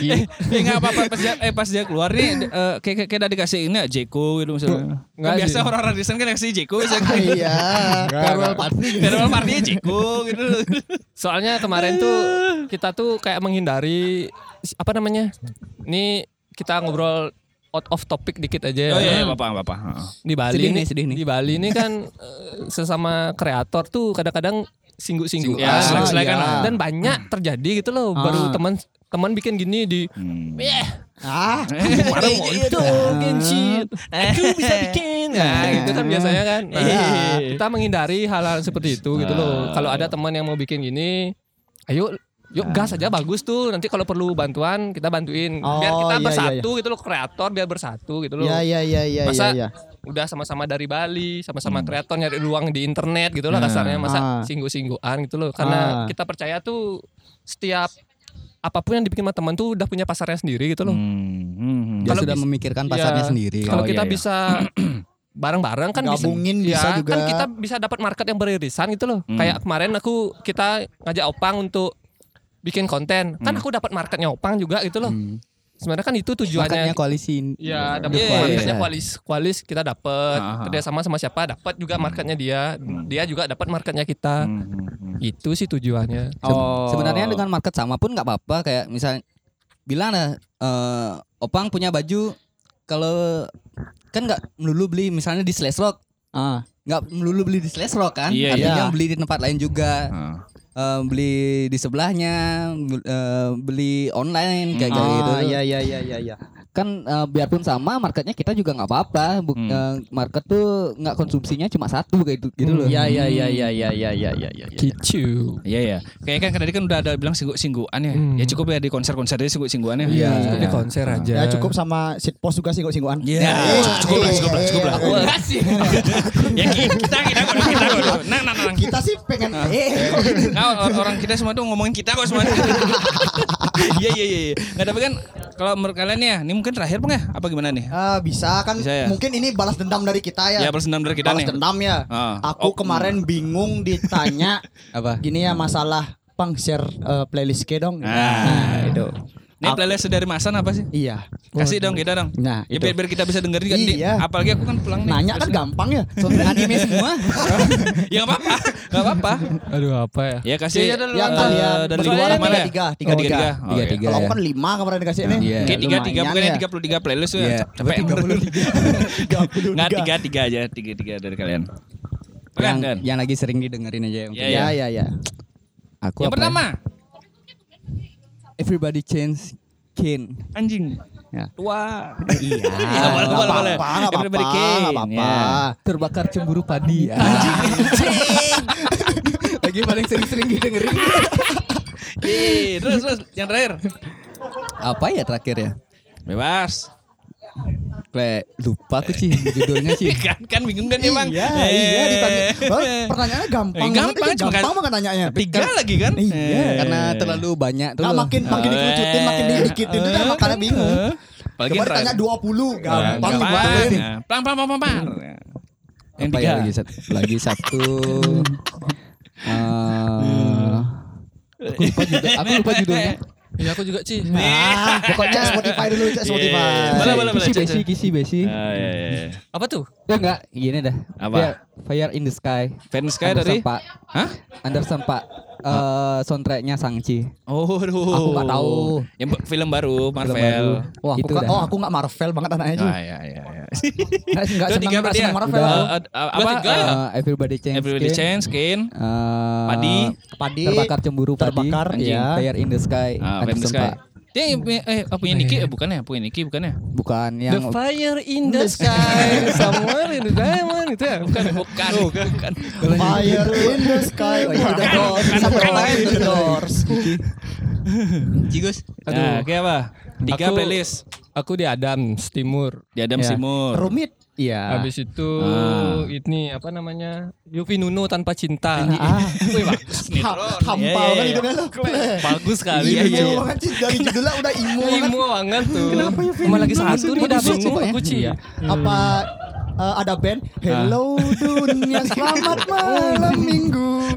Speaker 1: Ya nggak apa-apa pas dia eh pas dia keluar nih eh, kayak kayak udah dikasih ini ya, Jeko gitu misalnya.
Speaker 3: Nggak
Speaker 1: Kan biasa orang-orang di sana kan kasih Jeko misalnya.
Speaker 2: Iya.
Speaker 4: farewell party
Speaker 1: Farewell party-nya Jeko gitu.
Speaker 3: soalnya kemarin tuh kita tuh kayak menghindari apa namanya ini kita ngobrol out of topic dikit aja ya.
Speaker 1: Oh iya, iya bapak bapak.
Speaker 3: di Bali
Speaker 4: Sedih
Speaker 3: nih,
Speaker 4: sedih nih.
Speaker 3: di Bali ini kan eh, sesama kreator tuh kadang-kadang singgung-singgungan
Speaker 1: Ya, selek-selekan
Speaker 2: iya.
Speaker 3: dan banyak terjadi gitu loh baru
Speaker 2: Ah.
Speaker 3: teman teman bikin gini di
Speaker 1: Hmm.
Speaker 3: eh
Speaker 2: Ah,
Speaker 3: kemarin mau itu shit aku bisa bikin nah gitu kan biasanya kan nah,
Speaker 1: Iya.
Speaker 3: kita menghindari hal-hal seperti itu gitu loh kalau ada teman yang mau bikin gini ayo Yuk gas aja bagus tuh nanti kalau perlu bantuan kita bantuin biar
Speaker 2: Oh,
Speaker 3: kita
Speaker 2: iya,
Speaker 3: bersatu gitu loh kreator biar bersatu gitu loh
Speaker 2: iya iya iya iya
Speaker 3: Masa
Speaker 2: iya.
Speaker 3: udah sama-sama dari Bali, sama-sama kreator nyari ruang di internet gitu lah kasarnya masa
Speaker 2: Ah.
Speaker 3: singgu-singguan gitu loh. Karena
Speaker 2: Ah.
Speaker 3: kita percaya tuh setiap apa pun yang dibikin sama teman tuh udah punya pasarnya sendiri gitu loh.
Speaker 1: Hmm.
Speaker 4: dia
Speaker 3: Kalau
Speaker 4: sudah memikirkan pasarnya
Speaker 3: Iya.
Speaker 4: sendiri
Speaker 3: Kalau
Speaker 1: Oh,
Speaker 3: kita
Speaker 1: iya, iya.
Speaker 3: bisa bareng-bareng kan
Speaker 2: Gabungin
Speaker 3: bisa,
Speaker 2: bisa
Speaker 3: ya,
Speaker 2: juga.
Speaker 3: kan kita bisa dapat market yang beririsan gitu loh.
Speaker 1: Hmm.
Speaker 3: Kayak kemarin aku kita ngajak Opang untuk bikin konten. Kan
Speaker 1: Hmm.
Speaker 3: aku dapat marketnya Opang juga gitu loh.
Speaker 4: Hmm.
Speaker 3: sebenarnya kan itu tujuannya
Speaker 4: koalisi.
Speaker 3: Ya, dapat
Speaker 1: Iya,
Speaker 3: yeah,
Speaker 1: iya,
Speaker 3: marketnya
Speaker 1: iya.
Speaker 3: kualis kualis kita dapat
Speaker 1: Ah, ah.
Speaker 3: kerjasama sama siapa dapat juga marketnya dia dia juga dapat marketnya kita
Speaker 1: Hmm, hmm, hmm.
Speaker 3: itu sih tujuannya
Speaker 4: Se-
Speaker 1: Oh.
Speaker 4: Sebenarnya dengan market sama pun nggak apa-apa kayak misalnya bilang lah eh, Opang punya baju kalau kan nggak melulu beli misalnya di Slash Rock
Speaker 5: Ah.
Speaker 4: nggak melulu beli di Slash Rock kan
Speaker 1: Iya,
Speaker 4: artinya
Speaker 5: iya.
Speaker 4: beli di tempat lain juga
Speaker 1: Ah.
Speaker 4: Eh, beli di sebelahnya bel- eh, beli online kayak kayak gitu
Speaker 5: Ah, iya iya iya iya iya.
Speaker 4: Kan eh, biarpun sama marketnya kita juga nggak apa-apa Bu-
Speaker 1: Hmm.
Speaker 4: eh, market tuh nggak konsumsinya cuma satu kayak gitu, gitu loh
Speaker 5: Iya iya iya iya iya iya iya iya iya.
Speaker 3: Kicu
Speaker 1: Iya ya. Kayak kan tadi kan udah ada bilang singgu-singguan ya.
Speaker 3: Hmm.
Speaker 1: Ya cukup ya di konser-konser aja singgu-singguan ya.
Speaker 4: Iya.
Speaker 3: cukup di konser aja
Speaker 2: Ya cukup sama sit post juga singgung-singgungan.
Speaker 1: Iya.
Speaker 2: Eh,
Speaker 1: cukup lah, cukup lah, cukup lah. Aku
Speaker 2: eh.
Speaker 1: kasih. ya kita kita kok kita kok. Nang nang nang.
Speaker 2: Kita sih pengen eh
Speaker 1: Nah, or- orang kita semua tuh ngomongin kita kok semua. Iya iya iya. iya. Nggak tapi kan kalau menurut kalian ya, ini mungkin terakhir bang ya? Apa gimana nih?
Speaker 2: Ah, bisa kan
Speaker 1: Bisa ya?
Speaker 2: mungkin ini balas dendam dari kita ya.
Speaker 1: Ya balas dendam dari kita
Speaker 2: balas
Speaker 1: nih.
Speaker 2: dendam ya.
Speaker 1: Ah.
Speaker 2: Aku
Speaker 1: Oh,
Speaker 2: kemarin bingung ditanya
Speaker 4: apa
Speaker 2: gini ya masalah pang share eh, playlist ke dong.
Speaker 1: Nah.
Speaker 2: Nah, itu.
Speaker 1: Ini playlist dari Masan apa sih?
Speaker 2: Iya.
Speaker 1: Kasih dong kita dong.
Speaker 2: Nah,
Speaker 1: Ya biar, biar kita bisa denger juga. Di-
Speaker 2: Iya.
Speaker 1: Apalagi aku kan pulang nih.
Speaker 2: Nanya kan gampang ya.
Speaker 4: soundtrack anime semua
Speaker 1: ya nggak apa-apa. Nggak apa-apa.
Speaker 3: aduh apa ya
Speaker 1: Ya kasih
Speaker 3: Ya, ya, dulu,
Speaker 1: eh,
Speaker 2: Yang kalian
Speaker 1: dari
Speaker 2: berdua
Speaker 1: luar
Speaker 2: tiga,
Speaker 1: mana ya?
Speaker 2: tiga,
Speaker 1: Oh,
Speaker 2: tiga,
Speaker 1: tiga,
Speaker 2: tiga.
Speaker 1: tiga.
Speaker 4: Tiga, tiga.
Speaker 2: Kalau
Speaker 4: ya.
Speaker 2: kan lima kemarin dikasih nih.
Speaker 4: Iya.
Speaker 1: Oke, tiga tiga bukannya
Speaker 2: ya.
Speaker 1: tiga puluh tiga playlist
Speaker 4: Iya.
Speaker 1: ya. Capek.
Speaker 2: Tiga puluh
Speaker 1: Nggak
Speaker 2: tiga.
Speaker 1: tiga tiga aja, tiga tiga dari kalian.
Speaker 4: Yang, yang lagi sering didengerin aja
Speaker 1: Iya,
Speaker 2: Ya ya ya.
Speaker 4: aku
Speaker 1: Yang
Speaker 4: ya?
Speaker 1: pertama,
Speaker 4: everybody change Kin
Speaker 1: anjing.
Speaker 2: Ya.
Speaker 1: Tua.
Speaker 2: Iya.
Speaker 1: Boleh,
Speaker 2: nggak
Speaker 1: boleh, boleh.
Speaker 2: apa-apa, nggak
Speaker 1: Everybody
Speaker 2: apa-apa,
Speaker 1: can,
Speaker 2: nggak apa-apa.
Speaker 1: ya.
Speaker 4: terbakar cemburu padi lagi paling sering-sering didengerin
Speaker 1: Ih, terus terus yang terakhir.
Speaker 4: apa ya terakhir ya
Speaker 1: Bebas.
Speaker 4: Kayak lupa aku sih judulnya sih
Speaker 1: kan kan bingung kan emang.
Speaker 2: Iya, iya ditanya. Baru pertanyaannya gampang.
Speaker 1: Eh, gampang, kan-
Speaker 2: gampang banget nanyanya.
Speaker 1: Tiga lagi kan?
Speaker 2: Iya,
Speaker 4: karena terlalu banyak tuh
Speaker 2: Nah, makin makin dikerucutin, makin didikitin itu kan makanya bingung.
Speaker 1: Apalagi
Speaker 2: Coba ditanya
Speaker 1: terakhir.
Speaker 2: 20, gampang
Speaker 1: Gampang.
Speaker 2: dibuatin.
Speaker 1: Nah, Pelan pelan pelan pelan. pelan. Yang
Speaker 4: apa
Speaker 1: tiga.
Speaker 4: ya lagi satu lagi satu eh, aku lupa juga aku lupa judulnya
Speaker 3: ya aku juga sih
Speaker 2: Nah, pokoknya Spotify dulu, cek Spotify.
Speaker 1: Iya. Boleh, boleh, boleh.
Speaker 4: kisi besi kisi besi
Speaker 1: Ah, iya, iya, iya.
Speaker 3: apa tuh
Speaker 4: ya enggak gini dah
Speaker 1: Apa?
Speaker 4: Ya, Fire in the Sky
Speaker 1: Fans Sky dari?
Speaker 4: Pak
Speaker 1: Hah?
Speaker 4: Anderson Pak eh soundtracknya Sangchi
Speaker 1: Oh, aduh.
Speaker 4: Aku nggak tahu.
Speaker 1: Yang film baru Marvel.
Speaker 4: baru.
Speaker 2: Wah, aku
Speaker 4: Itu
Speaker 2: kan,
Speaker 4: dah.
Speaker 2: oh aku nggak Marvel banget anaknya sih.
Speaker 1: Ah, iya, iya, iya.
Speaker 2: Enggak enggak
Speaker 1: tiga
Speaker 2: enggak
Speaker 1: ya?
Speaker 2: Marvel.
Speaker 1: Udah apa?
Speaker 3: tiga ya?
Speaker 1: Eh,
Speaker 4: Everybody Change
Speaker 1: Everybody
Speaker 4: Skin.
Speaker 1: Change, Skin.
Speaker 4: Eh,
Speaker 1: Padi.
Speaker 2: Padi.
Speaker 4: Terbakar cemburu padi
Speaker 2: Terbakar,
Speaker 1: Anjing.
Speaker 2: ya.
Speaker 4: Fire in the Sky
Speaker 1: Fire in the Sky. Dia eh, oh, punya Niki, eh, bukan ya? Punya Niki, bukan ya?
Speaker 4: bukan
Speaker 3: The
Speaker 4: yang
Speaker 3: fire in the sky somewhere in the diamond itu ya
Speaker 1: Bukan, bukan, bukan.
Speaker 2: Fire in the sky. Oh, iya, The Doors. Sama
Speaker 1: bukan,
Speaker 2: lain
Speaker 1: bukan.
Speaker 2: The Doors.
Speaker 1: Cigus.
Speaker 3: Aduh.
Speaker 1: Nah, kayak apa? Tiga
Speaker 3: Aku-
Speaker 1: playlist.
Speaker 3: Aku di Adams Timur
Speaker 1: Di Adam
Speaker 2: Ya.
Speaker 1: Simur.
Speaker 2: Rumit. Iya.
Speaker 3: habis itu
Speaker 1: Ah.
Speaker 3: ini apa namanya Yufi Nuno tanpa cinta
Speaker 2: Ah,
Speaker 1: Wih, bagus nih.
Speaker 2: hampal
Speaker 1: Iya,
Speaker 2: kan
Speaker 1: iya,
Speaker 2: itu
Speaker 1: iya.
Speaker 2: kan
Speaker 3: bagus sekali
Speaker 1: Iya, iya, iya.
Speaker 2: banget sih dari judulnya udah imo banget.
Speaker 3: Imo banget tuh
Speaker 2: Kenapa ya,
Speaker 3: Cuma lagi satu nih udah bingung
Speaker 2: ya?
Speaker 3: aku Ci
Speaker 2: Apa eh, ada band Hello dunia selamat malam minggu.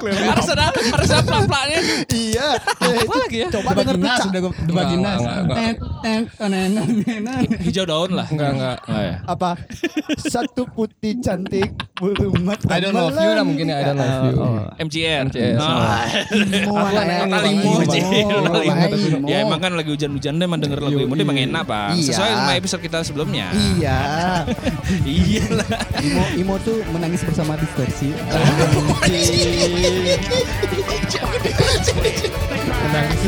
Speaker 1: Harus ada, harus ada pelak-pelaknya.
Speaker 2: iya.
Speaker 3: apa lagi ya
Speaker 2: Coba denger tuh Cak.
Speaker 3: Enggak, enggak, enggak.
Speaker 1: Hijau daun lah.
Speaker 3: Enggak, enggak.
Speaker 1: Oh, ya.
Speaker 2: apa satu putih cantik bulu mata
Speaker 3: I don't love you lah mungkin ya I don't love you
Speaker 1: MCR.
Speaker 3: MCR.
Speaker 1: Nah.
Speaker 2: Imo.
Speaker 1: Ya emang kan lagi hujan-hujan deh emang denger lagu Imo emang enak pak
Speaker 2: Iya.
Speaker 1: Sesuai sama episode kita sebelumnya
Speaker 2: iya
Speaker 1: iya lah.
Speaker 4: Imo, Imo tuh menangis bersama distorsi.
Speaker 6: menangis